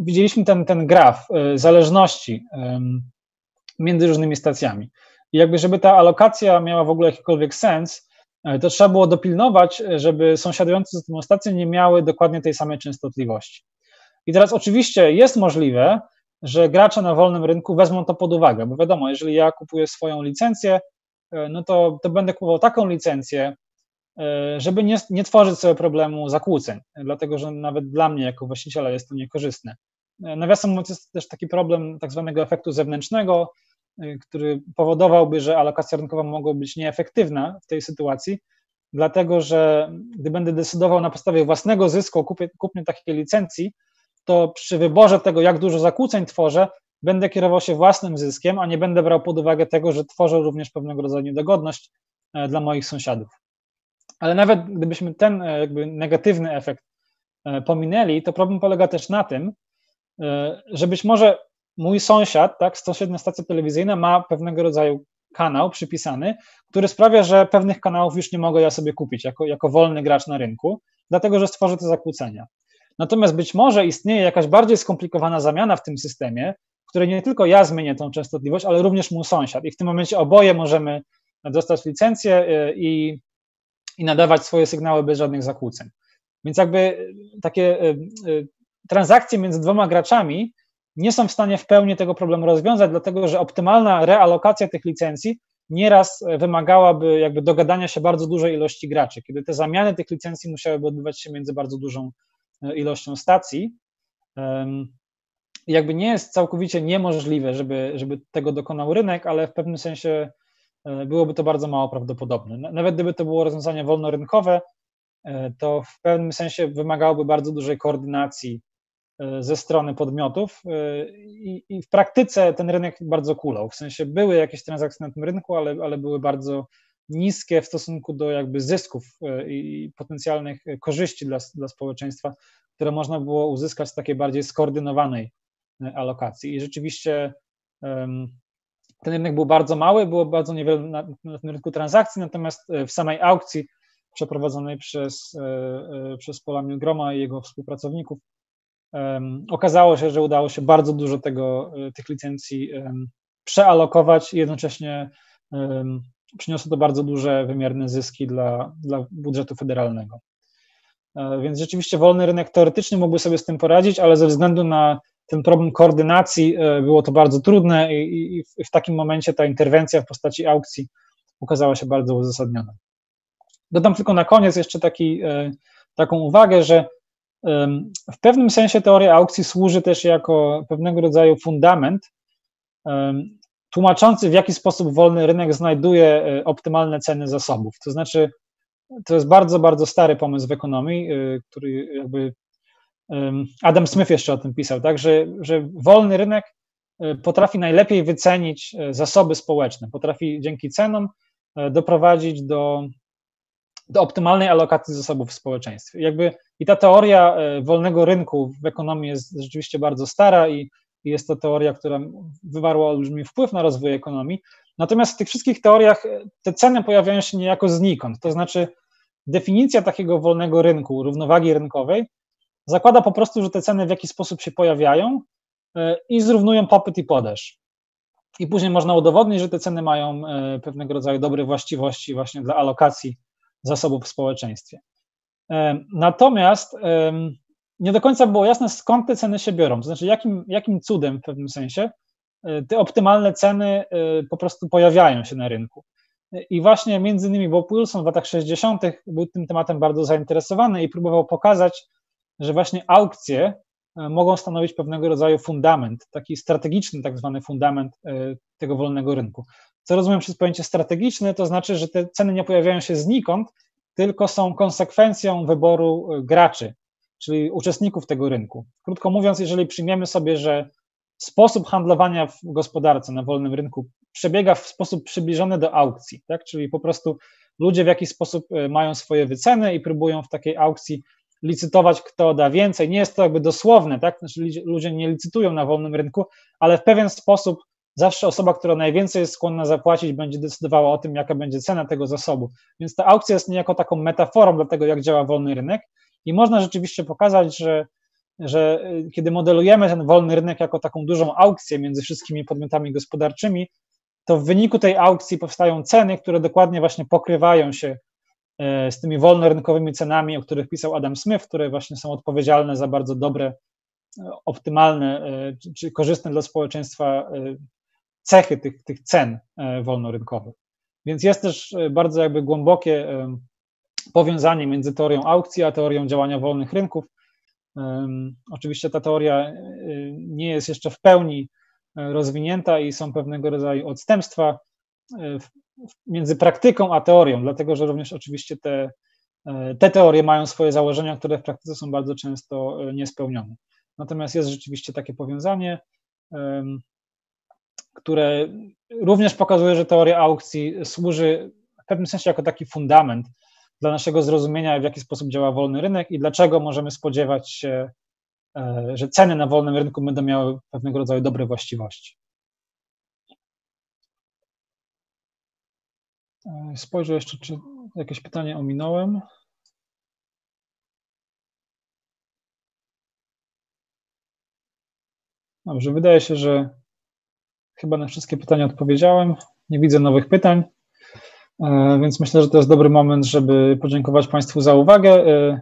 widzieliśmy ten, ten graf e, zależności między różnymi stacjami. I jakby, żeby ta alokacja miała w ogóle jakikolwiek sens, to trzeba było dopilnować, żeby sąsiadujące z tą stacją nie miały dokładnie tej samej częstotliwości. I teraz oczywiście jest możliwe, że gracze na wolnym rynku wezmą to pod uwagę, bo wiadomo, jeżeli ja kupuję swoją licencję, no to, to będę kupował taką licencję, żeby nie, nie tworzyć sobie problemu zakłóceń, dlatego że nawet dla mnie jako właściciela jest to niekorzystne. E, nawiasem mówiąc, jest też taki problem tak zwanego efektu zewnętrznego, który powodowałby, że alokacja rynkowa mogłaby być nieefektywna w tej sytuacji, dlatego że gdy będę decydował na podstawie własnego zysku o kupie, kupnie takiej licencji, to przy wyborze tego, jak dużo zakłóceń tworzę, będę kierował się własnym zyskiem, a nie będę brał pod uwagę tego, że tworzę również pewnego rodzaju niedogodność e, dla moich sąsiadów. Ale nawet gdybyśmy ten e, jakby negatywny efekt e, pominęli, to problem polega też na tym, że być może mój sąsiad, tak, sąsiednia stacja telewizyjna ma pewnego rodzaju kanał przypisany, który sprawia, że pewnych kanałów już nie mogę ja sobie kupić jako, jako wolny gracz na rynku, dlatego że stworzę te zakłócenia. Natomiast być może istnieje jakaś bardziej skomplikowana zamiana w tym systemie, w której nie tylko ja zmienię tą częstotliwość, ale również mój sąsiad. I w tym momencie oboje możemy dostać licencję i, i nadawać swoje sygnały bez żadnych zakłóceń. Więc jakby takie y, y, transakcje między dwoma graczami nie są w stanie w pełni tego problemu rozwiązać, dlatego że optymalna realokacja tych licencji nieraz wymagałaby jakby dogadania się bardzo dużej ilości graczy, kiedy te zamiany tych licencji musiałyby odbywać się między bardzo dużą ilością stacji jakby nie jest całkowicie niemożliwe, żeby, żeby tego dokonał rynek, ale w pewnym sensie e, byłoby to bardzo mało prawdopodobne. Nawet gdyby to było rozwiązanie wolnorynkowe, e, to w pewnym sensie wymagałoby bardzo dużej koordynacji e, ze strony podmiotów i, i, w praktyce ten rynek bardzo kulał. W sensie były jakieś transakcje na tym rynku, ale, ale były bardzo niskie w stosunku do jakby zysków i potencjalnych korzyści dla, dla społeczeństwa, które można było uzyskać z takiej bardziej skoordynowanej alokacji. I rzeczywiście ten rynek był bardzo mały, było bardzo niewiele na, na tym rynku transakcji, natomiast e, w samej aukcji przeprowadzonej przez, e, e, przez Pola Milgroma i jego współpracowników okazało się, że udało się bardzo dużo tego, tych licencji przealokować i jednocześnie przyniosło to bardzo duże, wymierne zyski dla, dla budżetu federalnego. Więc rzeczywiście wolny rynek teoretycznie mógłby sobie z tym poradzić, ale ze względu na ten problem koordynacji e, było to bardzo trudne i, i w takim momencie ta interwencja w postaci aukcji okazała się bardzo uzasadniona. Dodam tylko na koniec jeszcze taki, e, taką uwagę, że w pewnym sensie teoria aukcji służy też jako pewnego rodzaju fundament tłumaczący, w jaki sposób wolny rynek znajduje e, optymalne ceny zasobów. To znaczy, to jest bardzo, bardzo stary pomysł w ekonomii, który jakby Adam Smith jeszcze o tym pisał, tak, że, że wolny rynek e, potrafi najlepiej wycenić e, zasoby społeczne, potrafi dzięki cenom e, doprowadzić do, do optymalnej alokacji zasobów w społeczeństwie. Jakby i ta teoria wolnego rynku w ekonomii jest rzeczywiście bardzo stara i, i jest to teoria, która wywarła olbrzymi wpływ na rozwój ekonomii. Natomiast w tych wszystkich teoriach te ceny pojawiają się niejako znikąd. To znaczy, definicja takiego wolnego rynku, równowagi rynkowej, zakłada po prostu, że te ceny w jakiś sposób się pojawiają e, i zrównują popyt i podaż. I później można udowodnić, że te ceny mają e, pewnego rodzaju dobre właściwości właśnie dla alokacji zasobów w społeczeństwie. E, natomiast nie do końca było jasne, skąd te ceny się biorą, to znaczy jakim, jakim cudem w pewnym sensie te optymalne ceny po prostu pojawiają się na rynku. I właśnie między innymi Bob Wilson w latach 60. był tym tematem bardzo zainteresowany i próbował pokazać, że właśnie aukcje e, mogą stanowić pewnego rodzaju fundament, taki strategiczny tak zwany fundament e, tego wolnego rynku. Co rozumiem przez pojęcie strategiczne, to znaczy, że te ceny nie pojawiają się znikąd, tylko są konsekwencją wyboru e, graczy, czyli uczestników tego rynku. Krótko mówiąc, jeżeli przyjmiemy sobie, że sposób handlowania w gospodarce na wolnym rynku przebiega w sposób przybliżony do aukcji, tak? czyli po prostu ludzie w jakiś sposób mają swoje wyceny i próbują w takiej aukcji licytować, kto da więcej. Nie jest to jakby dosłowne, tak? Znaczy ludzie nie licytują na wolnym rynku, ale w pewien sposób zawsze osoba, która najwięcej jest skłonna zapłacić, będzie decydowała o tym, jaka będzie cena tego zasobu. Więc ta aukcja jest niejako taką metaforą dla tego, jak działa wolny rynek i można rzeczywiście pokazać, że, że y, kiedy modelujemy ten wolny rynek jako taką dużą aukcję między wszystkimi podmiotami gospodarczymi, to w wyniku tej aukcji powstają ceny, które dokładnie właśnie pokrywają się z tymi wolnorynkowymi cenami, o których pisał Adam Smith, które właśnie są odpowiedzialne za bardzo dobre, e, optymalne e, czy korzystne dla społeczeństwa cechy tych, tych cen wolnorynkowych. Więc jest też bardzo jakby głębokie powiązanie między teorią aukcji a teorią działania wolnych rynków. Oczywiście ta teoria nie jest jeszcze w pełni rozwinięta i są pewnego rodzaju odstępstwa między praktyką a teorią, dlatego że również oczywiście te, e, te teorie mają swoje założenia, które w praktyce są bardzo często e, niespełnione. Natomiast jest rzeczywiście takie powiązanie, które również pokazuje, że teoria aukcji służy w pewnym sensie jako taki fundament dla naszego zrozumienia, w jaki sposób działa wolny rynek i dlaczego możemy spodziewać się, e, że ceny na wolnym rynku będą miały pewnego rodzaju dobre właściwości. Spojrzę jeszcze, czy jakieś pytanie ominąłem. Dobrze, wydaje się, że chyba na wszystkie pytania odpowiedziałem. Nie widzę nowych pytań, e, więc myślę, że to jest dobry moment, żeby podziękować Państwu za uwagę. E,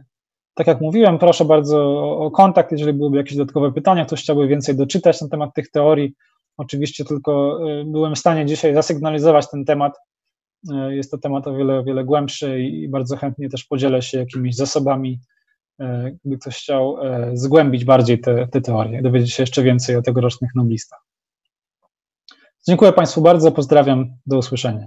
tak jak mówiłem, proszę bardzo o kontakt, jeżeli byłyby jakieś dodatkowe pytania, ktoś chciałby więcej doczytać na temat tych teorii. Oczywiście tylko byłem w stanie dzisiaj zasygnalizować ten temat E, jest to temat o wiele, wiele głębszy i bardzo chętnie też podzielę się jakimiś zasobami, e, gdyby ktoś chciał e, zgłębić bardziej te, te teorie, dowiedzieć się jeszcze więcej o tegorocznych noblistach. Dziękuję Państwu bardzo, pozdrawiam, do usłyszenia.